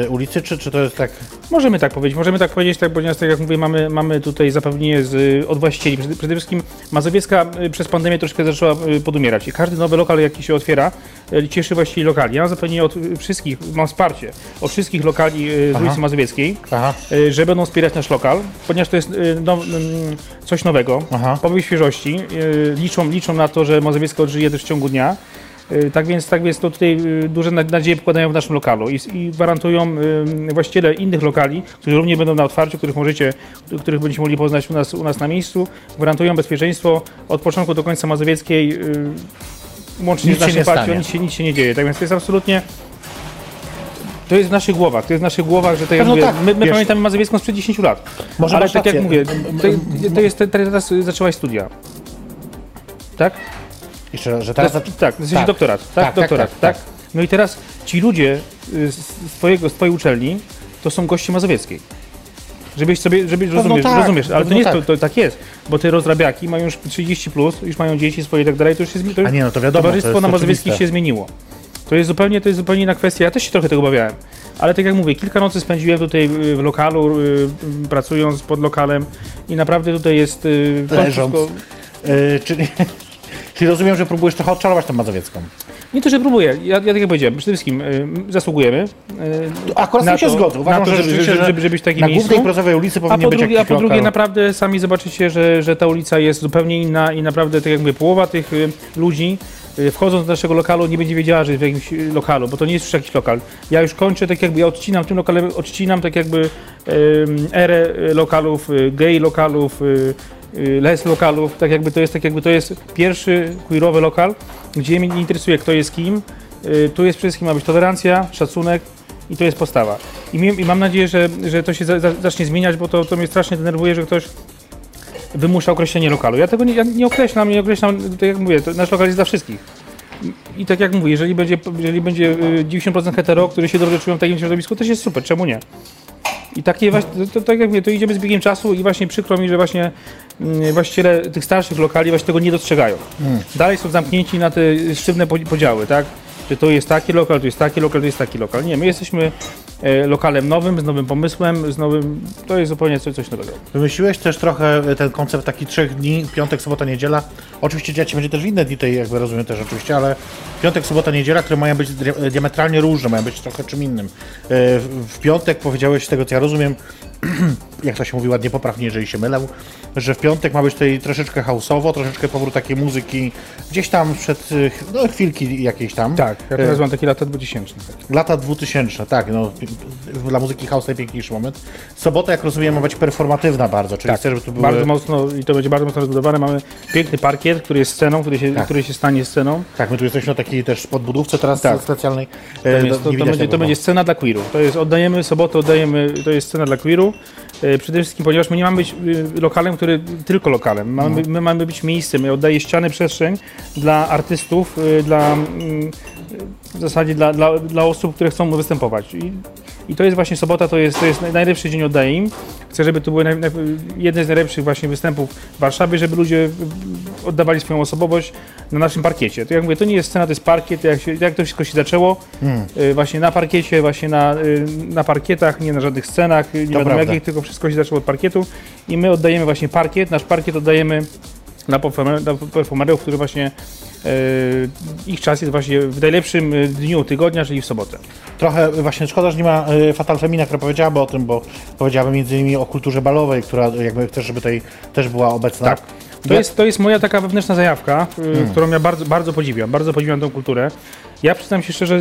ulicy, czy, czy to jest tak... Możemy tak powiedzieć, możemy tak powiedzieć, tak, ponieważ tak jak mówię, mamy, mamy tutaj zapewnienie z, y, od właścicieli. Przede, przede wszystkim Mazowiecka y, przez pandemię troszkę zaczęła y, podumierać i każdy nowy lokal, jaki się otwiera, y, cieszy właścicieli lokali. Ja mam zapewnienie od y, wszystkich, mam wsparcie od wszystkich lokali y, z Aha. ulicy Mazowieckiej, Aha, y, że będą wspierać nasz lokal, ponieważ to jest y, no, mm, coś nowego, Aha. powiew świeżości. Y, Liczą, liczą na to, że Mazowiecka odżyje też w ciągu dnia. Y, Tak więc, tak więc to tutaj y, duże na- nadzieje pokładają w naszym lokalu i, i gwarantują y, właściciele innych lokali, którzy również będą na otwarciu, których możecie, których będziecie mogli poznać u nas, u nas na miejscu, gwarantują bezpieczeństwo od początku do końca Mazowieckiej, y, łącznie Nic z naszym partią, nic się, nic się nie dzieje. Tak więc to jest absolutnie to jest w naszych głowach, to jest w naszych głowach, że tak jak No mówię, tak, my, my pamiętamy Mazowiecką sprzed 10 lat. Może Ale tak jak rację. mówię, M- m- to, to jest, teraz zaczęłaś studia. Tak? Jeszcze raz, że teraz... tak, tak, w sensie tak. doktorat, tak, Tak, tak, doktorat, tak, tak, tak. No i teraz ci ludzie y, z, twojego, z twojej uczelni to są goście mazowieckiej. Żebyś sobie, żeby, rozumiesz, tak, rozumiesz, ale to nie jest, tak. to, to tak jest, bo te rozrabiaki mają już 30 plus, już mają dzieci swoje i tak dalej, to już jest, to A nie, no to wiadomo, to towarzystwo jest na Mazowieckiej się zmieniło. To jest zupełnie, to jest zupełnie inna kwestia, ja też się trochę tego obawiałem, ale tak jak mówię, kilka nocy spędziłem tutaj w lokalu, y, pracując pod lokalem i naprawdę tutaj jest... y, to Leżąc. wszystko- Y, czyli, czyli rozumiem, że próbujesz trochę odczarować tą Mazowiecką. Nie to, że próbuję. Ja, ja tak jak powiedziałem, przede wszystkim y, zasługujemy. Y, Akurat na się zgodzę. Uważam, to, że, żeby, żeby, że żeby, żeby być w takim na miejscu. głównej prozowej ulicy A powinien po być drugie, a po drugie naprawdę sami zobaczycie, że, że ta ulica jest zupełnie inna i naprawdę, tak jak mówię, połowa tych y, ludzi y, wchodząc do naszego lokalu nie będzie wiedziała, że jest w jakimś lokalu, bo to nie jest już jakiś lokal. Ja już kończę, tak jakby ja odcinam tym lokale, odcinam tak jakby ym, erę y, lokalów, y, gay lokalów, les lokalów, tak jakby to jest, tak jakby to jest pierwszy queerowy lokal, gdzie mnie nie interesuje kto jest kim, y, tu jest przede wszystkim ma być tolerancja, szacunek, i to jest postawa. I, mi- i mam nadzieję, że, że to się za, za, zacznie zmieniać, bo to, to mnie strasznie denerwuje, że ktoś wymusza określenie lokalu. Ja tego nie, ja nie określam, nie określam, tak jak mówię, nasz lokal jest dla wszystkich. I, tak jak mówię, jeżeli będzie, jeżeli będzie y, 90% hetero, którzy się dobrze czują w takim środowisku, to jest super, czemu nie? I takie właśnie, to, to, tak jak mówię, to idziemy z biegiem czasu i właśnie przykro mi, że właśnie właściciele tych starszych lokali właśnie tego nie dostrzegają. Dalej są zamknięci na te sztywne po- podziały, tak? Że to jest taki lokal, to jest taki lokal, to jest taki lokal. Nie, my jesteśmy e, lokalem nowym, z nowym pomysłem, z nowym, to jest zupełnie coś, coś nowego. Wymyśliłeś też trochę ten koncept taki trzech dni, piątek, sobota, niedziela. Oczywiście dziać będzie też w inne dni, tej jakby rozumiem też oczywiście, ale piątek, sobota, niedziela, które mają być dia- diametralnie różne, mają być trochę czym innym. E, w piątek powiedziałeś, z tego co ja rozumiem, jak to się mówi ładnie, poprawnie, jeżeli się mylę, że w piątek ma być tutaj troszeczkę houseowo, troszeczkę powrót takiej muzyki, gdzieś tam przed, no chwilki jakieś tam. Tak, ja E, teraz mam takie lata 2000. Lata 2000, tak, no, dla muzyki house najpiękniejszy moment. Sobota, jak rozumiem, ma być performatywna bardzo, czyli chcę, żeby były... Tak, Bardzo mocno, i to będzie bardzo mocno rozbudowane. Mamy piękny parkiet, który jest sceną, który się, Tak. który się stanie sceną. Tak, my tu jesteśmy na takiej też podbudówce teraz Tak. specjalnej. To, E, jest, to, to, widać będzie, to będzie scena dla queerów. To jest, oddajemy sobotę, oddajemy, to jest scena dla queerów. E, przede wszystkim, ponieważ my nie mamy być y, lokalem, który tylko lokalem. Mamy, My mamy być miejscem. Ja oddaję ściany, przestrzeń dla artystów, y, dla mm, w zasadzie dla, dla, dla osób, które chcą występować. I, i to jest właśnie sobota, to jest, to jest naj- najlepszy dzień oddaję im. Chcę, żeby to były naj, naj, jeden z najlepszych właśnie występów w Warszawie, żeby ludzie oddawali swoją osobowość na naszym parkiecie. To jak mówię, to nie jest scena, to jest parkiet, jak, się, jak to wszystko się zaczęło, Hmm. y, właśnie na parkiecie, właśnie na, y, na parkietach, nie na żadnych scenach, y, nie wiadomo prawda. jakich, tylko wszystko się zaczęło od parkietu i my oddajemy właśnie parkiet, nasz parkiet oddajemy dla performer- dla performerów, którzy właśnie y, ich czas jest właśnie w najlepszym y, dniu tygodnia, czyli w sobotę. Trochę właśnie szkoda, że nie ma e, Fatal Femina, która powiedziałaby o tym, bo powiedziałaby między innymi o kulturze balowej, która jakby chcesz, żeby tutaj też była obecna. Tak. To jest, to jest moja taka wewnętrzna zajawka, y, którą ja bardzo, bardzo podziwiam. Bardzo podziwiam tą kulturę. Ja przyznam się szczerze,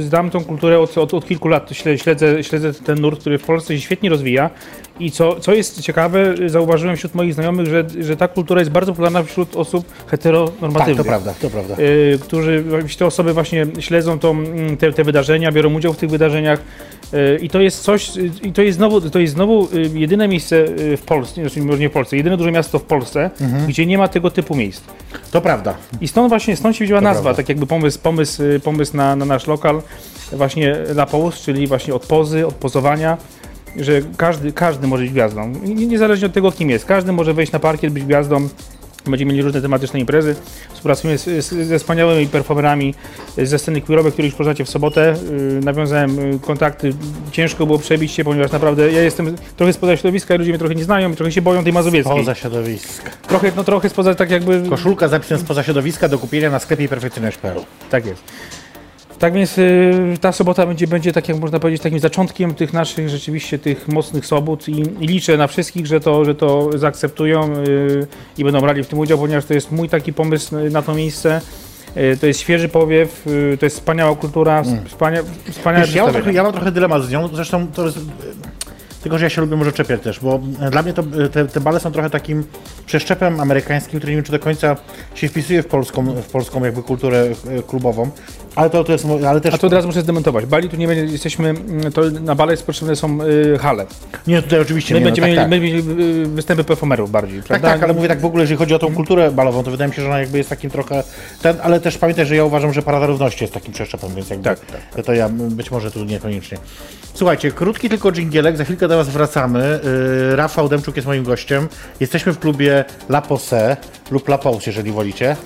znam tą kulturę od, od, od kilku lat. Śle- Śledzę, śledzę ten nurt, który w Polsce się świetnie rozwija I co, co jest ciekawe, zauważyłem wśród moich znajomych, że, że ta kultura jest bardzo popularna wśród osób Tak, heteronormatywnych. to prawda, to prawda. y, którzy, te osoby właśnie śledzą tą, mm, te, te wydarzenia, biorą udział w tych wydarzeniach y, i to jest coś, y, i to jest znowu, to jest znowu y, jedyne miejsce w Polsce, znaczy może nie w Polsce, jedyne duże miasto w Polsce, Mhm. gdzie nie ma tego typu miejsc. To prawda. I stąd właśnie, stąd się wzięła nazwa, prawda. tak jakby pomysł, pomysł, pomysł na, na nasz lokal, właśnie La Pose, czyli właśnie od pozy, od pozowania, że każdy, każdy może być gwiazdą, I niezależnie od tego, kim jest. Każdy może wejść na parkiet, być gwiazdą. Będziemy mieli różne tematyczne imprezy. Współpracujemy z, z, ze wspaniałymi performerami ze sceny queerowej, których już poznacie w sobotę. Yy, nawiązałem y, kontakty. Ciężko było przebić się, ponieważ naprawdę ja jestem trochę spoza środowiska, ludzie mnie trochę nie znają i trochę się boją tej mazowieckiej. Poza środowiska. Trochę, no trochę spoza tak jakby... Koszulka zapisem spoza środowiska do kupienia na sklepie perfekcyjność.pl. Tak jest. Tak więc y, ta sobota będzie, będzie, tak jak można powiedzieć, takim zaczątkiem tych naszych rzeczywiście tych mocnych sobot i, i liczę na wszystkich, że to, że to zaakceptują y, i będą brali w tym udział, ponieważ to jest mój taki pomysł na to miejsce. Y, to jest świeży powiew, to jest wspaniała kultura, wspania, wspaniałe Wiesz, ja, mam trochę, ja mam trochę dylemat z nią, zresztą to jest... Tylko, że ja się lubię może czepiać też, bo dla mnie to, te, te bale są trochę takim przeszczepem amerykańskim, który nie wiem, czy do końca się wpisuje w polską, w polską jakby kulturę klubową, ale to, to jest, ale też... A to od razu muszę zdementować. Bali tu nie będzie, jesteśmy, mm, to na bale jest potrzebne są y, hale. Nie, tutaj oczywiście My nie, będziemy no, tak, tak. mieli my, y, występy performerów bardziej, Tak, prawda? tak, ale mówię tak w ogóle, jeżeli chodzi o tą kulturę balową, to wydaje mi się, że ona jakby jest takim trochę. Ten, ale też pamiętaj, że ja uważam, że Parada Równości jest takim przeszczepem, więc jakby Tak, to ja być może tu niekoniecznie. Słuchajcie, krótki tylko dżingielek, za chwilkę do Was wracamy. Yy, Rafał Demczuk jest moim gościem. Jesteśmy w klubie La Pose lub La Pose, jeżeli wolicie.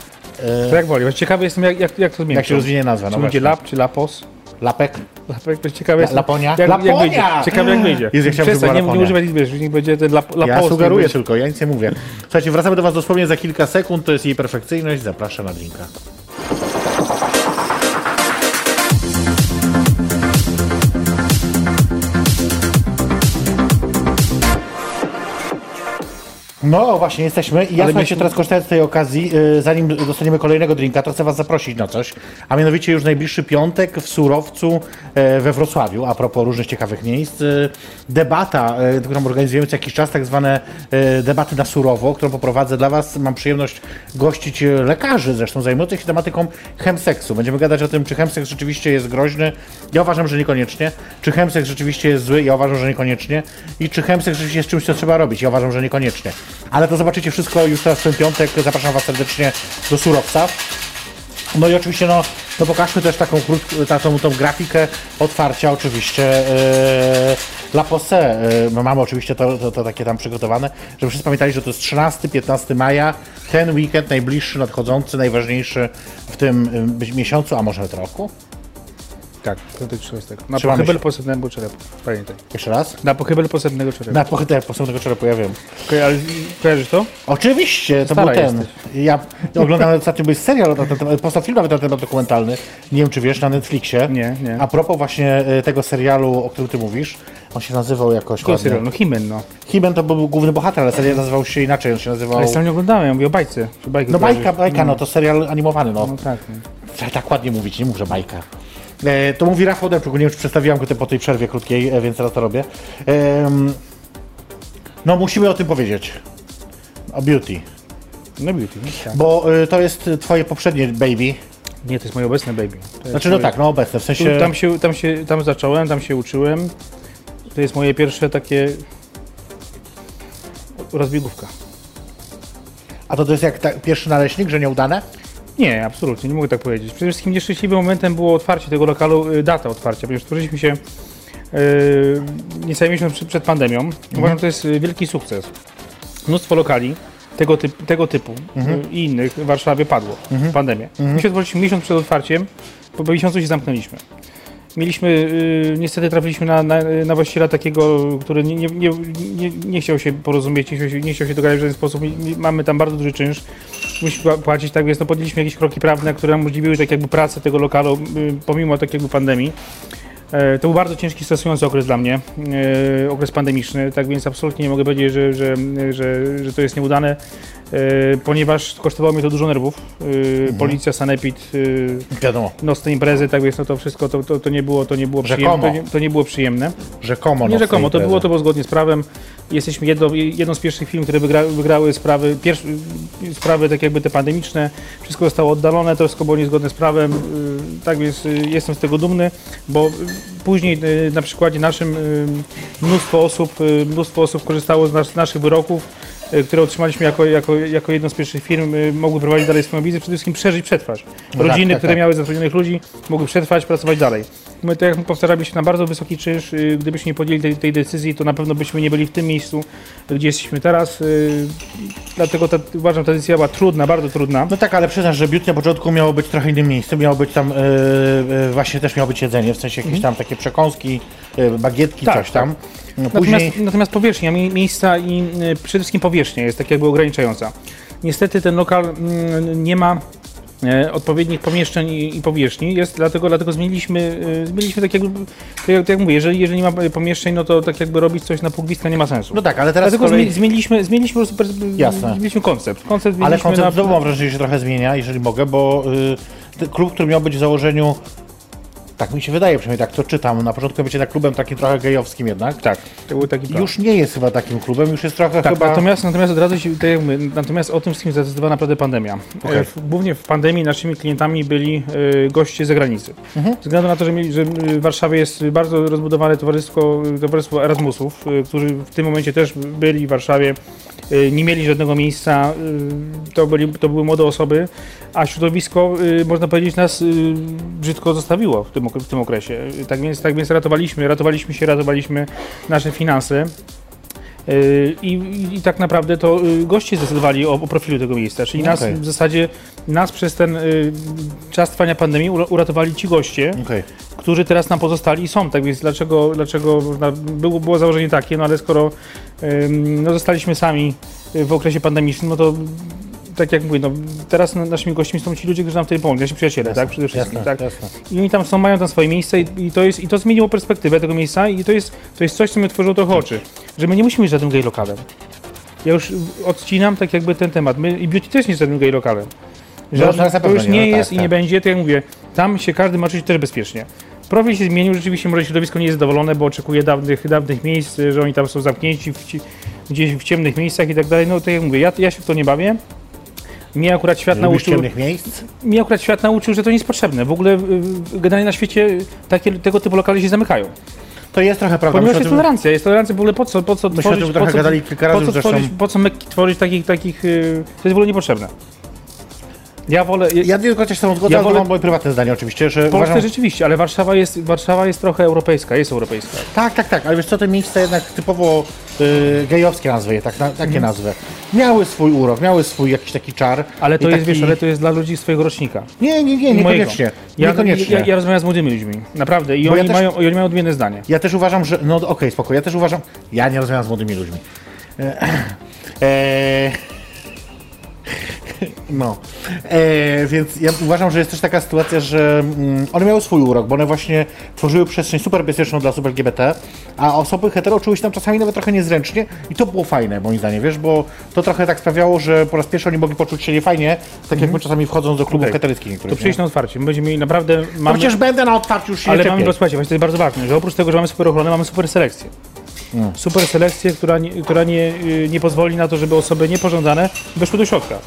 To jak woli. Właśnie Ciekawy jestem, jak, jak, jak to zmieni. Jak się rozwinie nazwa? Czy No będzie właśnie. lap, czy lapos? Lapek? Lapek, to ciekawe jest. Laponia? Jak, jak Laponia! wyjdzie. Ciekawe jak wyjdzie. Jezu, ja chciałem, Przestań, nie, nie liczby, niech będzie ten lap, lapos. Ja sugeruję tylko, ja nic nie mówię. Słuchajcie, wracamy do Was dosłownie za kilka sekund. To jest jej perfekcyjność. Zapraszam na drinka. No właśnie, jesteśmy. I ja Ale słuchajcie, teraz korzystając z tej okazji, yy, zanim dostaniemy kolejnego drinka, to chcę Was zaprosić na coś. A mianowicie już najbliższy piątek w Surowcu e, we Wrocławiu, a propos różnych ciekawych miejsc, e, debata, e, którą organizujemy co jakiś czas, tak zwane debaty na surowo, którą poprowadzę dla Was. Mam przyjemność gościć lekarzy zresztą zajmujących się tematyką chemseksu. Będziemy gadać o tym, czy chemseks rzeczywiście jest groźny. Ja uważam, że niekoniecznie. Czy chemseks rzeczywiście jest zły? Ja uważam, że niekoniecznie. I czy chemseks rzeczywiście jest czymś, co trzeba robić? Ja uważam, że niekoniecznie. Ale to zobaczycie wszystko już teraz w ten piątek. Zapraszam Was serdecznie do Surowca. No i oczywiście, no, no pokażmy też taką taką tą grafikę otwarcia oczywiście e, La Posse. No mamy oczywiście to, to, to takie tam przygotowane, żeby wszyscy pamiętali, że to jest 13-15 maja, ten weekend najbliższy, nadchodzący, najważniejszy w tym e, miesiącu, a może nawet roku. Tak, piątek 13. Na Trzymamy pochybel się. posebnego czerepu. Pamiętaj. Jeszcze raz? Na pochybel posebnego czerepu. Na pochytę posądnego czerepu, ja wiem. Ko- Ale kojarzysz to? Oczywiście, to Stara był ten. jesteś. Ja oglądałem ostatnio był serial, na ten temat, powstał film nawet na temat dokumentalny, nie wiem czy wiesz, na Netflixie. Nie, nie. A propos właśnie e, tego serialu, o którym ty mówisz, on się nazywał jakoś ładnie. serial, no Himen, no. Himen to był główny bohater, ale serial nazywał się inaczej, on się nazywał... Ale sam nie oglądałem, ja mówię o bajce. No bajka, bajka, no to serial animowany, no. No tak. No. Trzeba tak ładnie mówić, nie mów, że bajka. E, to mówi Rafał Depczuk, nie wiem czy przedstawiłam go po tej przerwie krótkiej, e, więc teraz to robię. No musimy o tym powiedzieć. O beauty. No beauty, no, tak. Bo y, to jest twoje poprzednie baby. Nie, to jest moje obecne baby. Znaczy no moje- tak, no obecne, w sensie... tam, się, tam, się, tam zacząłem, tam się uczyłem. To jest moje pierwsze takie rozbiegówka. A to, to jest jak ta, pierwszy naleśnik, że nieudane? Nie, absolutnie, nie mogę tak powiedzieć. Przede wszystkim nieszczęśliwym momentem było otwarcie tego lokalu, y, data otwarcia, ponieważ stworzyliśmy się yy, niecałe miesiąc przed, przed pandemią. Uważam, że to jest y, wielki sukces. Mnóstwo lokali tego, typ, tego typu y, i innych w Warszawie padło w pandemię. My się otworzyliśmy miesiąc przed otwarciem, po miesiącu się zamknęliśmy. Mieliśmy, y, niestety trafiliśmy na, na, na właściciela takiego, który nie, nie, nie, nie, chciał się porozumieć, nie chciał się, nie chciał się dogadać w żaden sposób. Mamy tam bardzo duży czynsz, musimy pła- płacić, tak więc no, podjęliśmy jakieś kroki prawne, które umożliwiły tak jakby pracę tego lokalu, y, pomimo tak jakby pandemii. E, To był bardzo ciężki, stresujący okres dla mnie, e, okres pandemiczny, tak więc absolutnie nie mogę powiedzieć, że, że, że, że to jest nieudane, e, ponieważ kosztowało mnie to dużo nerwów. E, Policja, sanepid, Wiadomo, nocne imprezy, tak więc no to wszystko to, to, to nie było, to nie było przyjemne. To nie, to nie było przyjemne. rzekomo. Nie rzekomo, to było to było zgodnie z prawem. Jesteśmy jedno, jedną z pierwszych firm, które wygra, wygrały sprawy, sprawy tak jakby te pandemiczne. Wszystko zostało oddalone, to wszystko było niezgodne z prawem. y, Tak więc y, jestem z tego dumny, bo y, później na przykładzie naszym mnóstwo osób, mnóstwo osób korzystało z nas, naszych wyroków, które otrzymaliśmy jako, jako, jako jedną z pierwszych firm, mogły prowadzić dalej swoją biznes, przede wszystkim przeżyć, przetrwać. No tak, Rodziny, tak, które tak. miały zatrudnionych ludzi, mogły przetrwać, pracować dalej. My, tak jak powtarzaliśmy, na bardzo wysoki czynsz, y, gdybyśmy nie podjęli tej, tej decyzji, to na pewno byśmy nie byli w tym miejscu, gdzie jesteśmy teraz. y, Dlatego ta, uważam, ta decyzja była trudna, bardzo trudna. No tak, ale przyznasz, że beauty na początku miało być trochę innym miejscem, miało być tam, e, właśnie też miało być jedzenie, w sensie jakieś tam takie przekąski, e, bagietki, Mhm. Tak, coś tam. No, później, Natomiast, natomiast powierzchnia mie- miejsca i przede wszystkim powierzchnia jest tak jakby ograniczająca. Niestety ten lokal mm, nie ma odpowiednich pomieszczeń i, powierzchni, jest dlatego, dlatego zmieniliśmy, y, zmieniliśmy tak jakby, tak jak, tak jak mówię, jeżeli, jeżeli nie ma pomieszczeń, no to tak jakby robić coś na pół gwizdka nie ma sensu. no tak, ale teraz Dlatego kolei, zmieniliśmy, zmieniliśmy po prostu Jasne. zmieniliśmy koncept. Koncept ale zmieniliśmy koncept na, znowu mam wrażenie, że się trochę zmienia, jeżeli mogę, bo y, klub, który miał być w założeniu, tak mi się wydaje, przynajmniej tak to czytam, na początku będzie tak klubem takim trochę gejowskim jednak, Tak, to był taki plan. już nie jest chyba takim klubem, już jest trochę Tak, chyba... natomiast, natomiast od razu się, tak natomiast o tym wszystkim zadecydowała naprawdę pandemia. Okej. E, w- Głównie w pandemii naszymi klientami byli e, goście z zagranicy. Mhm. Ze względu na to, że, mieli, że w Warszawie jest bardzo rozbudowane towarzystwo, towarzystwo Erasmusów, e, którzy w tym momencie też byli w Warszawie, e, nie mieli żadnego miejsca, e, to, byli, to były młode osoby, a środowisko, e, można powiedzieć, nas e, brzydko zostawiło w tym, w tym okresie. Tak więc, tak więc ratowaliśmy, ratowaliśmy się, ratowaliśmy nasze finanse. Yy, I, i, I tak naprawdę to y, goście zdecydowali o, o profilu tego miejsca, czyli nas w zasadzie nas przez ten y, czas trwania pandemii ura- uratowali ci goście, Okej. którzy teraz nam pozostali i są. Tak więc dlaczego, dlaczego było, było założenie takie, no ale skoro ym, no, zostaliśmy sami y, w okresie pandemicznym, no to tak jak mówię, no, teraz na- naszymi gośćmi są ci ludzie, którzy nam tutaj pomogli, nasi przyjaciele, tak? Przede wszystkim, Jasne, tak? jasne. I oni tam są, mają tam swoje miejsce i, i, to jest, i to zmieniło perspektywę tego miejsca i to jest, to jest coś, co mi otworzyło trochę oczy, że my nie musimy być żadnym gay lokalem. Ja już odcinam tak jakby ten temat. My i beauty też nie jest żadnym gay lokalem. No, Żadnym, teraz na to już nie, nie no jest tak, i nie tak. będzie, tak jak mówię, tam się każdy ma czuć też bezpiecznie. Profil się zmienił, rzeczywiście może środowisko nie jest zadowolone, bo oczekuje dawnych, dawnych miejsc, że oni tam są zamknięci w, gdzieś w ciemnych miejscach i tak dalej. No tak jak mówię, ja, ja się w to nie bawię. Mnie akurat świat Lubisz nauczył, ciemnych miejsc? akurat świat nauczył, że to nie jest potrzebne. W ogóle generalnie na świecie takie, tego typu lokale się zamykają. To jest trochę prawda. Ponieważ Myśmy jest tolerancja, jest tolerancja w ogóle po co, po co Myśmy o tworzyć, tym po trochę co, gadali kilka po razy co zresztą. tworzyć, po co tworzyć takich, takich, y, to jest w ogóle niepotrzebne. Ja wolę, ja, Ja się z tobą zgodzę, Ja wolę- mam moje prywatne zdanie oczywiście, że Polsce uważam... rzeczywiście, ale Warszawa jest, Warszawa jest trochę europejska, jest europejska. Tak, tak, tak, ale wiesz co, te miejsca jednak typowo y, gejowskie nazwy je, tak, na, takie Mhm. nazwy. Miały swój urok, miały swój jakiś taki czar. Ale to jest, taki... wiesz, ale to jest dla ludzi swojego rocznika. Nie, nie, nie, mojego. niekoniecznie. Ja, niekoniecznie. ja, ja rozmawiam z młodymi ludźmi, naprawdę, i Bo oni, ja też- mają, i oni mają odmienne zdanie. Ja też uważam, że. No okej, spoko. Ja też uważam. Ja nie rozmawiam z młodymi ludźmi. E, e, no. E, więc ja uważam, że jest też taka sytuacja, że mm, one miały swój urok, bo one właśnie tworzyły przestrzeń super bezpieczną dla osób LGBT, a osoby hetero czuły się tam czasami nawet trochę niezręcznie i to było fajne, moim zdaniem, wiesz, bo to trochę tak sprawiało, że po raz pierwszy oni mogli poczuć się niefajnie, tak jak my czasami wchodząc do klubów Okej. heteryckich To niektórych. przyjść nie? na otwarcie, my będziemy mieli naprawdę, No mamy, przecież będę na otwarciu już się ale mamy, słuchajcie, właśnie to jest bardzo ważne, że oprócz tego, że mamy super ochronę, mamy super selekcję. Mm. Super selekcję, która, nie, która nie, y, nie pozwoli na to, żeby osoby niepożądane weszły do środka.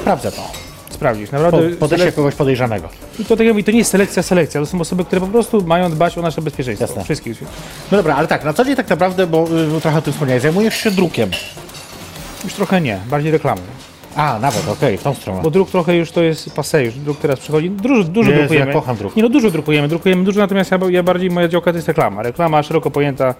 Sprawdzę to. Sprawdzić, Po, naprawdę. podejście selek- kogoś podejrzanego. I to, tak jak mówię, to nie jest selekcja, selekcja. To są osoby, które po prostu mają dbać o nasze bezpieczeństwo. Jasne. Wszystkich. No dobra, ale tak, na co dzień tak naprawdę, bo y, trochę o tym wspomniałeś, zajmujesz się drukiem. Już trochę nie, bardziej reklamy. A, nawet, okej, w tą stronę. Bo druk trochę już to jest passe, już druk teraz przychodzi. Dużo, dużo Jezu, drukujemy. ja kocham druk. Nie no, dużo drukujemy, drukujemy dużo, natomiast ja, ja bardziej, moja działka to jest reklama. Reklama szeroko pojęta.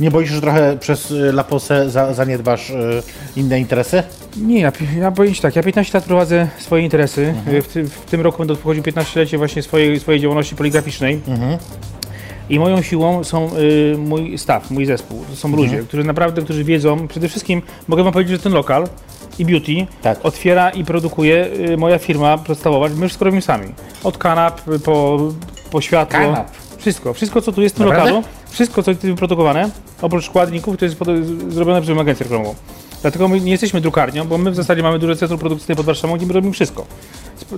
Nie boisz się, że trochę przez y, Laposę za, zaniedbasz y, inne interesy? Nie, ja, ja powiem ci tak, ja 15 lat prowadzę swoje interesy. Mhm. W, ty, w tym roku będę obchodził 15-lecie właśnie swojej, swojej działalności poligraficznej. Mhm. I moją siłą są y, mój staff, mój zespół. To są Mhm. ludzie, którzy naprawdę, którzy wiedzą, przede wszystkim mogę wam powiedzieć, że ten lokal i beauty Tak. otwiera i produkuje y, moja firma podstawowa. My wszystko robimy sami. Od kanap po, po światło. Kanap? Wszystko, wszystko co tu jest w tym Naprawdę? lokalu, wszystko co jest wyprodukowane, oprócz składników, to jest zrobione przez agencję reklamową. Dlatego my nie jesteśmy drukarnią, bo my w zasadzie mamy duże centrum produkcyjne pod Warszawą, gdzie my robimy wszystko.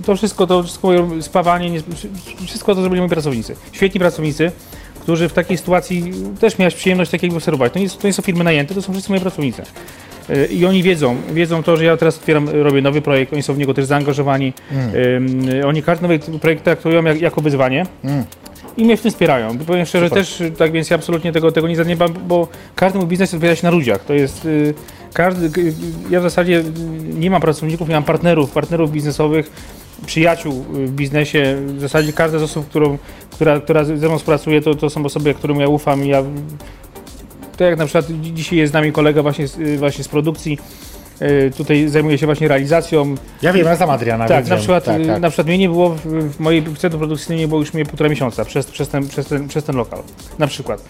To wszystko, to wszystko, spawanie, nie, wszystko to zrobili moi pracownicy. Świetni pracownicy, którzy w takiej sytuacji też miałeś przyjemność takiego obserwować. To nie, to nie są firmy najęte, to są wszyscy moi pracownicy. Y, I oni wiedzą, wiedzą to, że ja teraz otwieram, robię nowy projekt, oni są w niego też zaangażowani. Ym, oni każdy nowy projekt traktują jak, jako wyzwanie. I mnie w tym wspierają. Powiem szczerze, Super. też tak więc ja absolutnie tego, tego nie zaniedbam, bo każdy mój biznes opiera się na ludziach. To jest y, każdy, g- ja w zasadzie y, nie mam pracowników, nie mam partnerów, partnerów biznesowych, przyjaciół y, w biznesie. W zasadzie każda z osób, którą, która, która ze mną współpracuje, to, to są osoby, którym ja ufam i ja tak jak na przykład dzi- dzisiaj jest z nami kolega właśnie z, y, właśnie z produkcji, y, tutaj zajmuje się właśnie realizacją. Ja wiem, ja znam Adriana. Tak, na przykład, tak, y, tak. na przykład mnie nie było w, w mojej centrum produkcyjnym nie było już mnie półtora miesiąca przez, przez, ten, przez, ten, przez ten lokal. Na przykład.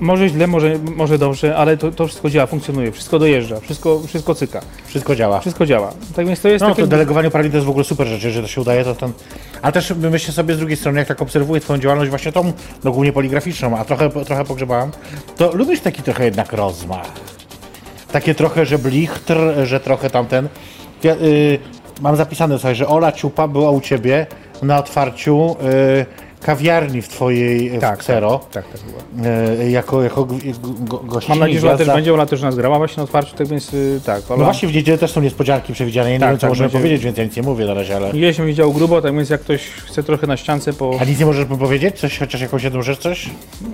Może źle, może, może dobrze, ale to, to wszystko działa, funkcjonuje, wszystko dojeżdża, wszystko, wszystko cyka, Wszystko działa. wszystko działa. Tak więc to jest No, takie... to delegowanie uprawnień to jest w ogóle super rzecz, że to się udaje, to ten... Ale też myślę sobie z drugiej strony, jak tak obserwuję twoją działalność właśnie tą, no głównie poligraficzną, a trochę, trochę pogrzebałem, to lubisz taki trochę jednak rozmach. Takie trochę, że blichtr, że trochę tamten. Ja, y, mam zapisane sobie, że Ola Ciupa była u ciebie na otwarciu y, kawiarni w twojej Tak, w Xero. Tak, tak było. Y, jako, jako go, gościni. Mam nadzieję, że też będzie, ona też nas grała właśnie na otwarciu, tak więc y, tak. Ola, No właśnie w niedzielę też są niespodzianki przewidziane, ja nie Tak, wiem co tak, możemy będzie- powiedzieć, więc ja nic nie mówię na razie, ale... Niedzielę się będzie działo grubo, tak więc jak ktoś chce trochę na ściance po... A nic nie możesz powiedzieć? Coś, chociaż jakąś jedną rzecz, coś?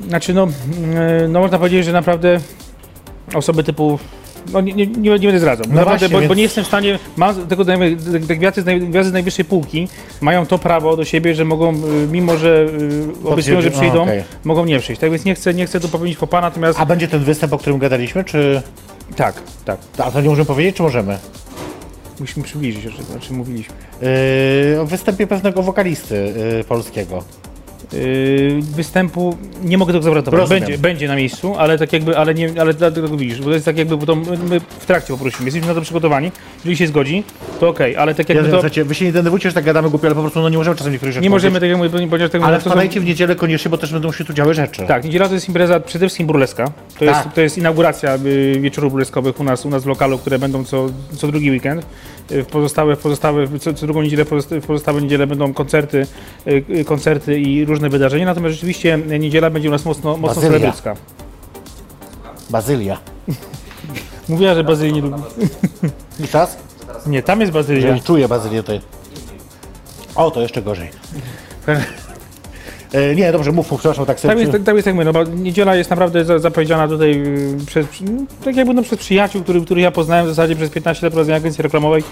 Znaczy no, mm, no można powiedzieć, że naprawdę osoby typu. No nie, nie, nie, będę zdradzał. naprawdę, właśnie, bo, więc- bo nie jestem w stanie. Mam tego te gwiazdy, gwiazdy z najwyższej półki mają to prawo do siebie, że mogą, y, mimo że y, obiecują, że przyjdą, okej. mogą nie przyjść. Tak więc nie chcę, nie chcę tu popełnić popa, natomiast. A będzie ten występ, o którym gadaliśmy, czy... tak, tak. A to nie możemy powiedzieć, czy możemy? Musimy przybliżyć, o czym, o czym mówiliśmy. Yy, o występie pewnego wokalisty yy, polskiego. Yy, występu nie mogę tego zagwarantować. Będzie, będzie na miejscu, ale tak jakby, ale nie, ale dlatego widzisz, bo to jest tak jakby, bo to my, my w trakcie poprosimy, jesteśmy na to przygotowani, jeżeli się zgodzi, to okej, ale tak Ja jakby wiem, to wy się nie denerwujcie, że tak gadamy głupio, ale po prostu no, nie możemy czasem niektórych rzeczy nie możemy powiedzieć. tak jakby, ponieważ tak Ale to są- wpadajcie w niedzielę koniecznie, bo też będą się tu działy rzeczy. Tak, niedziela to jest impreza przede wszystkim burleska. To, jest, Tak. to jest inauguracja y, wieczorów burleskowych u nas, u nas w lokalu, które będą co, co drugi weekend. Y, W pozostałe, w pozostałe, co, co drugą niedzielę, w pozostałe niedzielę będą koncerty, y, y, koncerty i różne wydarzenia. Natomiast rzeczywiście niedziela będzie u nas mocno, mocno Bazylia. celebrycka. Bazylia. Mówiła, że Bazylii nie lubi. I czas? Nie, tam jest Bazylia. Jeżeli czuję Bazylię tutaj. O, to jeszcze gorzej. E, nie, dobrze, mów, przepraszam, tak sobie... Tak jest, tak, tak jest jak my, no bo niedziela jest naprawdę za, zapowiedziana tutaj y, przez, no, tak jakby no, przez przyjaciół, który, których ja poznałem w zasadzie przez 15 lat prowadzenia agencji reklamowej.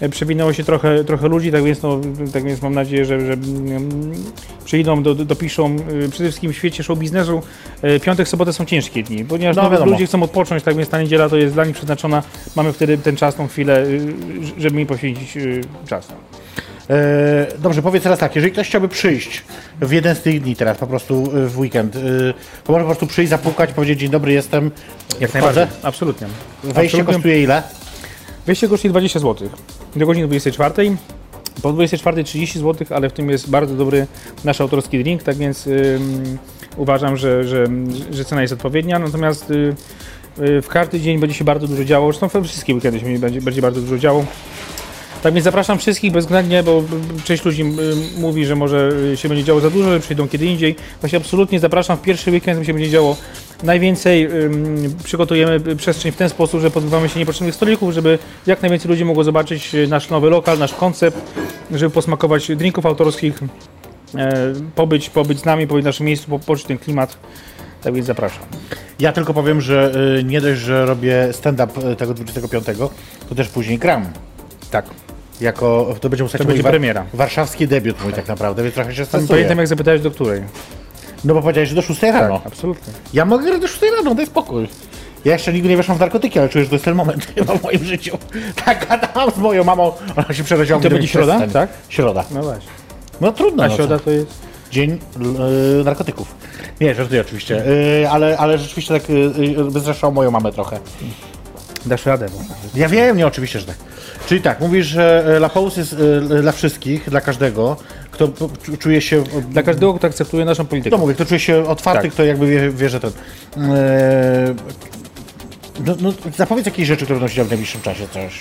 E, Przewinęło się trochę, trochę ludzi, tak więc, no, tak więc mam nadzieję, że, że mm, przyjdą, do, do, dopiszą. y, Przede wszystkim w świecie show biznesu e, piątek, sobotę są ciężkie dni, ponieważ No, no, ludzie chcą odpocząć, tak więc ta niedziela to jest dla nich przeznaczona. Mamy wtedy ten czas, tą chwilę, y, żeby mi poświęcić czas. E, dobrze, powiedz teraz tak, jeżeli ktoś chciałby przyjść w jeden z tych dni teraz, po prostu e, w weekend, e, to może po prostu przyjść, zapukać, powiedzieć dzień dobry, jestem, Jak Wchodzę? najbardziej. Absolutnie. wejście Absolutnie. kosztuje ile? Wejście kosztuje 20 zł. Do godziny 24. Po 24 30 zł, ale w tym jest bardzo dobry nasz autorski drink, tak więc uważam, że, że, że cena jest odpowiednia. Natomiast y, y, w każdy dzień będzie się bardzo dużo działo. Zresztą we wszystkie weekendy się będzie, będzie bardzo dużo działo. Tak więc zapraszam wszystkich bezwzględnie, bo część ludzi y, mówi, że może y, się będzie działo za dużo, że przyjdą kiedy indziej. Właśnie absolutnie zapraszam w pierwszy weekend, się będzie działo najwięcej. Przygotujemy przestrzeń w ten sposób, że pozbywamy się niepotrzebnych stolików, żeby jak najwięcej ludzi mogło zobaczyć y, nasz nowy lokal, nasz koncept, żeby posmakować drinków autorskich, e, pobyć, pobyć z nami, pobyć w naszym miejscu, po- poczuć ten klimat. Tak więc zapraszam. Ja tylko powiem, że e, nie dość, że robię stand-up e, tego 25, to też później gram. Tak. Jako, to będzie To będzie premiera. warszawski debiut mój tak naprawdę, więc trochę się stresuję. Pamiętam jak zapytałeś do której. No bo powiedziałeś, że do 6 rano. Tak, absolutnie. Ja mogę grać do 6 rano, daj spokój. Ja jeszcze nigdy nie weszłam w narkotyki, ale czuję, że to jest ten moment chyba w moim życiu. Tak gadałam z moją mamą, ona się przeraziła. I to będzie środa, tak? Środa. No właśnie. No trudno. A no, środa co? to jest... Dzień e, narkotyków. Nie, żartuję oczywiście, e, ale, ale rzeczywiście tak bezraszało moją mamę trochę. Dasz radę. Bo... Ja wiem, nie, oczywiście, że tak. Czyli tak, mówisz, że e, La jest e, dla wszystkich, dla każdego, kto czuje się... Dla każdego, kto akceptuje naszą No politykę. mówię, kto czuje się otwarty, Tak. kto jakby wie, wie że ten... E, no, no, zapowiedz jakieś rzeczy, które będą się działy w najbliższym czasie, coś.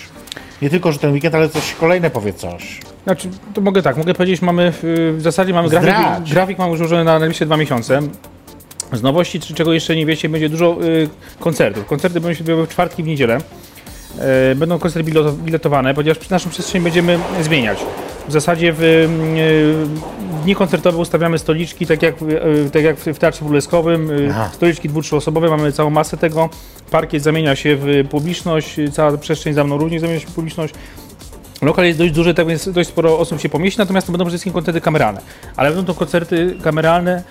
Nie tylko, że ten weekend, ale coś kolejne powiedz coś. Znaczy, to mogę tak, mogę powiedzieć, mamy w, zasadzie mamy grafik, grafik mamy już ułożony na najbliższe dwa miesiące. Z nowości, czy czego jeszcze nie wiecie, będzie dużo y, koncertów. Koncerty będą się odbywały w czwartki, w niedzielę. E, Będą koncerty bileto- biletowane, ponieważ naszą przestrzeń będziemy zmieniać. W zasadzie w, w dni koncertowe ustawiamy stoliczki, tak jak, y, tak jak w Teatrze Królewskowym. y, Aha. Stoliczki dwu, trzyosobowe, mamy całą masę tego. Parkiet zamienia się w publiczność, cała przestrzeń za mną również zamienia się w publiczność. Lokal jest dość duży, tak więc dość sporo osób się pomieści, natomiast to będą przede wszystkim koncerty kameralne. Ale będą to koncerty kameralne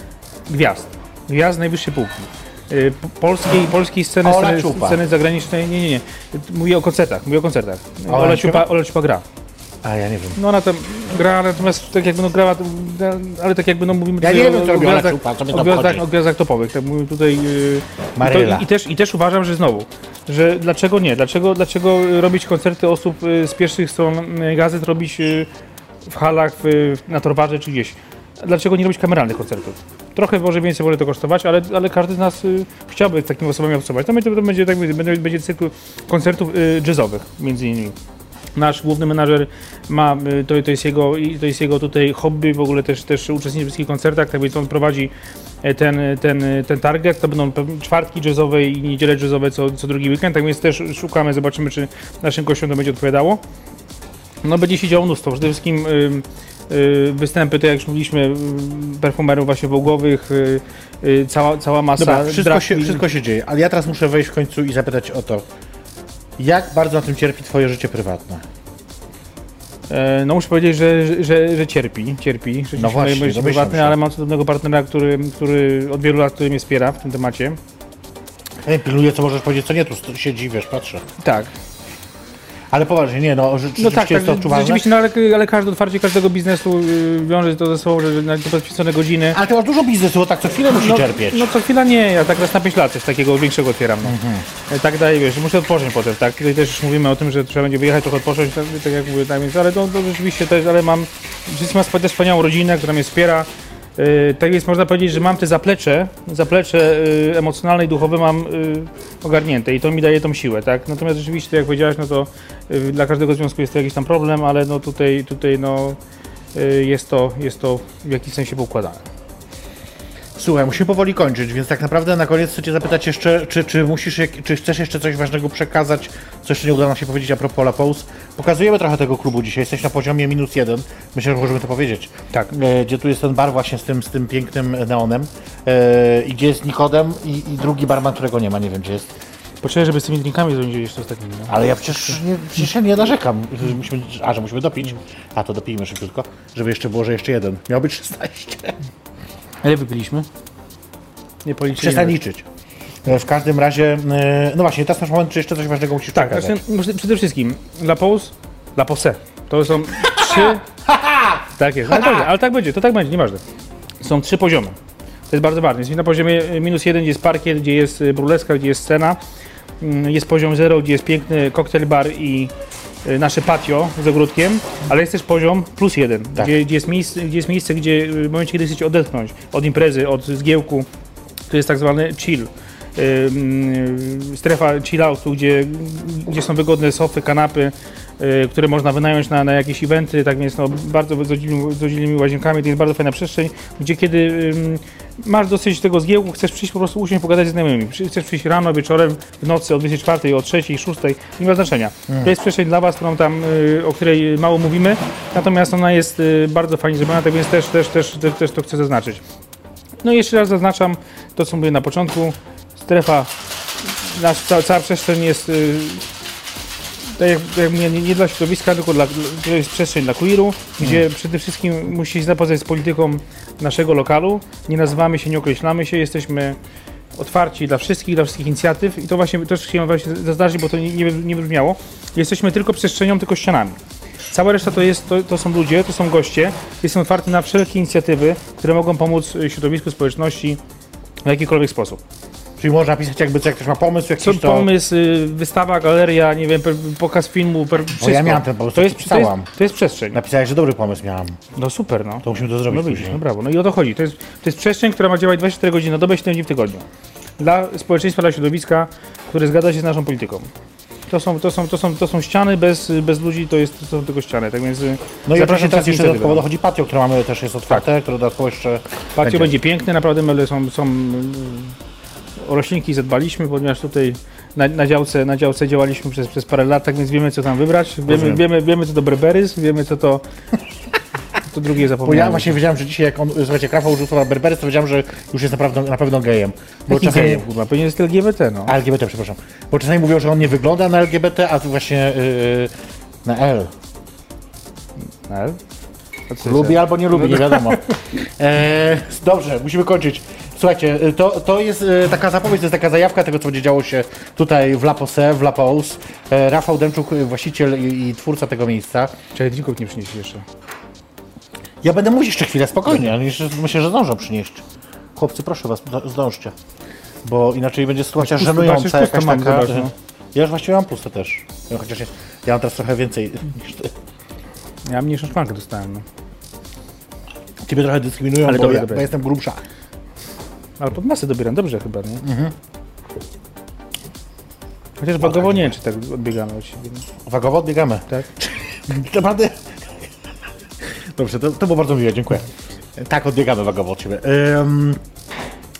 gwiazd. Gwiazd najwyższej półki. Y, po- Polskiej, polskiej sceny, Ola sceny, Ciupa. sceny zagranicznej, nie, nie, nie. Mówię o koncertach, mówię o koncertach. Ola Ola? Ciupa, Ola Ciupa gra. A ja nie wiem. No ona tam gra, natomiast tak jakby no grała, ale tak jakby no mówimy Ja nie wiem, o, co o, robi gwiazdach, Ciupa, co o, gwiazdach, o gwiazdach topowych. Tak mówimy tutaj... Yy, to, i, też, I też uważam, że znowu, że dlaczego nie? Dlaczego, dlaczego robić koncerty osób y, z pierwszych stron y, gazet, robić w halach, w, na Torwarze czy gdzieś? Dlaczego nie robić kameralnych koncertów? Trochę może więcej może to kosztować, ale, ale każdy z nas y, chciałby z takimi osobami obcować. Będzie, to będzie, tak, będzie, będzie cykl koncertów y, jazzowych między innymi. Nasz główny menażer ma, y, to, to, jest jego, to jest jego tutaj hobby, w ogóle też, też uczestniczy w wszystkich koncertach, tak więc on prowadzi e, ten, ten, ten target, to będą czwartki jazzowe i niedziele jazzowe co, co drugi weekend, tak więc też szukamy, zobaczymy czy naszym gościom to będzie odpowiadało. No będzie się działo mnóstwo, przede wszystkim występy, to jak już mówiliśmy, ym, perfumerów właśnie wołgowych, y, y, cała, cała masa Dobra, wszystko się, wszystko się dzieje, ale ja teraz muszę wejść w końcu i zapytać o to, jak bardzo na tym cierpi twoje życie prywatne? E, No muszę powiedzieć, że, że, że cierpi, cierpi, że No właśnie, moje życie prywatne, ale mam cudownego partnera, który, który od wielu lat który mnie wspiera w tym temacie. Ja nie pilnuję, co możesz powiedzieć, co nie, tu siedzi, wiesz, patrzę. Tak, Ale poważnie, nie, no, że, no rzeczywiście tak, jest to tak odczuwalne. rzeczywiście, no ale, ale każde otwarcie każdego biznesu y, wiąże to ze sobą, że na to poświęcone godziny. Ale ty masz dużo biznesu, bo tak co chwilę musi No, cierpieć. no co chwila nie, ja tak raz na 5 lat coś takiego większego otwieram. No. Mhm. E, Tak daje, wiesz, muszę odpocząć potem, tak? Tutaj też już mówimy o tym, że trzeba będzie wyjechać, trochę odpocząć, tak, tak jak mówię, tak więc, ale to, to rzeczywiście też, ale mam, rzeczywiście mam też wspaniałą rodzinę, która mnie wspiera. E, tak więc można powiedzieć, że mam te zaplecze, zaplecze e, emocjonalne i duchowe mam e, ogarnięte i to mi daje tą siłę, tak? Natomiast rzeczywiście, jak powiedziałeś, no to dla każdego związku jest to jakiś tam problem, ale no tutaj, tutaj no e, jest to, jest to w jakimś sensie poukładane. Słuchaj, musimy powoli kończyć, więc tak naprawdę na koniec chcę cię zapytać jeszcze, czy, czy musisz, czy chcesz jeszcze coś ważnego przekazać, co jeszcze nie udało nam się powiedzieć a propos La Pause. Pokazujemy trochę tego klubu dzisiaj, jesteś na poziomie minus jeden, myślę, że możemy to powiedzieć. Tak. E, gdzie tu jest ten bar właśnie z tym, z tym pięknym neonem e, i gdzie jest Nikodem i, i drugi barman, którego nie ma, nie wiem gdzie jest. Poczekaj, żeby z tymi drinkami zrobić jeszcze ostatnimi. No. Ale ja przecież nie, przecież ja nie narzekam, że musimy, a że musimy dopić, a to dopijmy szybciutko, żeby jeszcze było, że jeszcze jeden. Miał być 16. Ile wypiliśmy? Nie policzyliśmy. Przestań liczyć. E, W każdym razie, e, no właśnie, teraz masz moment, czy jeszcze coś ważnego musisz Tak, przekazać. znaczy, przede wszystkim La Pause, La Pose. To są trzy... tak jest, ale, dobrze, ale tak będzie, to tak będzie, nieważne. Są trzy poziomy. To jest bardzo ważne. Jest na poziomie y, minus jeden, gdzie jest parkiet, gdzie jest y, burleska, gdzie jest scena. Mm, Jest poziom zero, gdzie jest piękny koktajl bar i y, nasze patio z ogródkiem, ale jest też poziom plus jeden, Tak. gdzie, gdzie, jest miejsce, gdzie jest miejsce, gdzie y, w momencie, kiedy chcecie odetchnąć od imprezy, od zgiełku, to jest tak zwany chill. Ym, strefa chilloutu, gdzie, gdzie są wygodne sofy, kanapy, y, które można wynająć na, na jakieś eventy, tak więc no, bardzo z rodzilnymi- z rodzilnymi łazienkami, to jest bardzo fajna przestrzeń, gdzie kiedy masz dosyć tego zgiełku, chcesz przyjść po prostu usiąść, pogadać z znajomymi, chcesz przyjść rano, wieczorem, w nocy, o 24, o 3, 6, nie ma znaczenia. To jest przestrzeń dla Was, którą tam, y, o której mało mówimy, natomiast ona jest y, bardzo fajnie zrobiona, tak więc też, też, też, też, to chcę zaznaczyć. No i jeszcze raz zaznaczam to, co mówię na początku. Strefa, nasz, cała, cała przestrzeń jest y, tak jak, jak mówię, nie, nie dla środowiska, tylko dla, to jest przestrzeń dla queeru, gdzie przede wszystkim musi się zapoznać z polityką naszego lokalu. Nie nazywamy się, nie określamy się, jesteśmy otwarci dla wszystkich, dla wszystkich inicjatyw i to właśnie też chciałem właśnie zaznaczyć, bo to nie, nie, nie wybrzmiało. Jesteśmy tylko przestrzenią, tylko ścianami. Cała reszta to, jest, to, to są ludzie, to są goście. Jestem otwarty na wszelkie inicjatywy, które mogą pomóc środowisku, społeczności w jakikolwiek sposób. Czyli można napisać jakby, jak ktoś ma pomysł jakiś, Co to... pomysł, y, wystawa, galeria, nie wiem, pokaz filmu, per, wszystko. ja miałem ten pomysł, to jest, to, jest, to jest przestrzeń. Napisałeś, że dobry pomysł miałem. No super, no. To musimy to zrobić No widzisz, no brawo. No i o to chodzi. To jest, to jest przestrzeń, która ma działać 24 godziny na dobę, 7 dni w tygodniu. Dla społeczeństwa, dla środowiska, które zgadza się z naszą polityką. To są, to są, to są, to są ściany, bez, bez ludzi to, jest, to są tylko ściany, tak więc No i oczywiście teraz jeszcze do dodatkowo dochodzi patio, które mamy też jest otwarte, które dodatkowo jeszcze Patio będzie piękne, naprawdę meble są, są o roślinki zadbaliśmy, ponieważ tutaj na, na, działce, na działce działaliśmy przez, przez parę lat, tak więc wiemy co tam wybrać, wiemy, wiemy, wiemy co to berberys, wiemy co to, to drugie Bo ja zapomniałem. właśnie wiedziałem, że dzisiaj jak on, słuchajcie, Rafał rzucał na Berbery, to wiedziałem, że już jest naprawdę, na pewno gejem. Bo Jaki czasami, gejem, kurwa, pewnie jest LGBT, no. A, LGBT, przepraszam. Bo czasami mówią, że on nie wygląda na LGBT, a tu właśnie yy, na L. Ale? A co Lubi albo nie lubi, nie wiadomo. E, dobrze, musimy kończyć. Słuchajcie, y, to, to jest y, taka zapowiedź, to jest taka zajawka tego, co będzie działo się tutaj w La Pose, w La Pose. E, Rafał Demczuk, y, właściciel i, i twórca tego miejsca. Czekaj, drinków nie przynieśli jeszcze. Ja będę mówić jeszcze chwilę, spokojnie, ale jeszcze myślę, że zdążę przynieść. Chłopcy, proszę was, zdążcie. Bo inaczej będzie sytuacja Pusto, żenująca, jakaś taka... zobacz, no. Ja już właściwie mam puste też. Ja, chociaż ja, ja mam teraz trochę więcej niż ty. Ja mniejszą szklankę dostałem, no. Ciebie trochę dyskryminują, Ale bo, dobre, ja, dobre. bo jestem grubsza. Ale pod masę dobieram, dobrze chyba, nie? Mhm. Chociaż wagowo nie wiem, czy tak odbiegamy od siebie. Wagowo odbiegamy. Tak? Naprawdę? Dobrze, to, to było bardzo miłe, dziękuję. Tak, odbiegamy wagowo od siebie. Ym,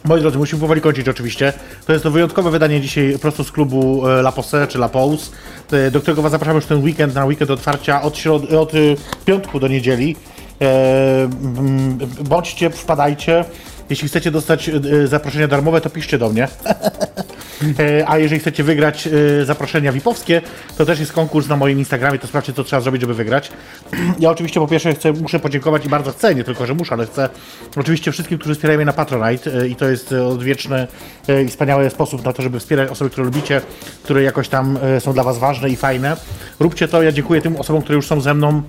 moi drodzy, musimy powoli kończyć oczywiście. To jest to wyjątkowe wydanie dzisiaj prosto z klubu e, La Pose czy La Pose, e, do którego was zapraszamy już ten weekend, na weekend otwarcia od, środ- od y, piątku do niedzieli. E, bądźcie, wpadajcie. Jeśli chcecie dostać e, zaproszenia darmowe, to piszcie do mnie. E, A jeżeli chcecie wygrać e, zaproszenia VIP-owskie, to też jest konkurs na moim Instagramie, to sprawdźcie, co trzeba zrobić, żeby wygrać. Ja oczywiście po pierwsze chcę, muszę podziękować i bardzo chcę, nie tylko, że muszę, ale chcę oczywiście wszystkim, którzy wspierają mnie na Patronite i to jest odwieczny i wspaniały sposób na to, żeby wspierać osoby, które lubicie, które jakoś tam są dla Was ważne i fajne. Róbcie to, ja dziękuję tym osobom, które już są ze mną.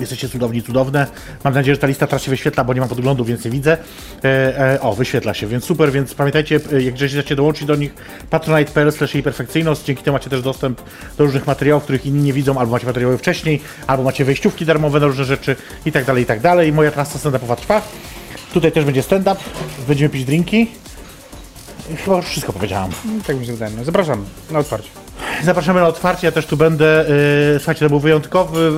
Jesteście cudowni, cudowne. Mam nadzieję, że ta lista teraz się wyświetla, bo nie mam podglądu, więc nie widzę. E, e, o, wyświetla się, więc super, więc pamiętajcie, e, jak chcecie dołączyć do nich, patronite.pl slash perfekcyjność. Dzięki temu macie też dostęp do różnych materiałów, których inni nie widzą, albo macie materiały wcześniej, albo macie wejściówki darmowe na różne rzeczy i tak dalej, i tak dalej. Moja trasa stand-upowa trwa. Tutaj też będzie stand-up, będziemy pić drinki. Chyba już wszystko powiedziałam. Tak mi się wydaje. No, zapraszam na otwarcie. Zapraszamy na otwarcie, ja też tu będę. Y, słuchajcie, to był wyjątkowy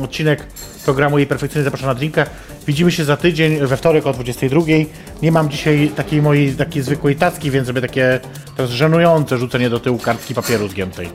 y, odcinek programu Jej Perfekcyjnie Zapraszam na drinka. Widzimy się za tydzień, we wtorek o 22. Nie mam dzisiaj takiej mojej, takiej zwykłej tacki, więc sobie takie to żenujące rzucenie do tyłu kartki papieru zgiętej.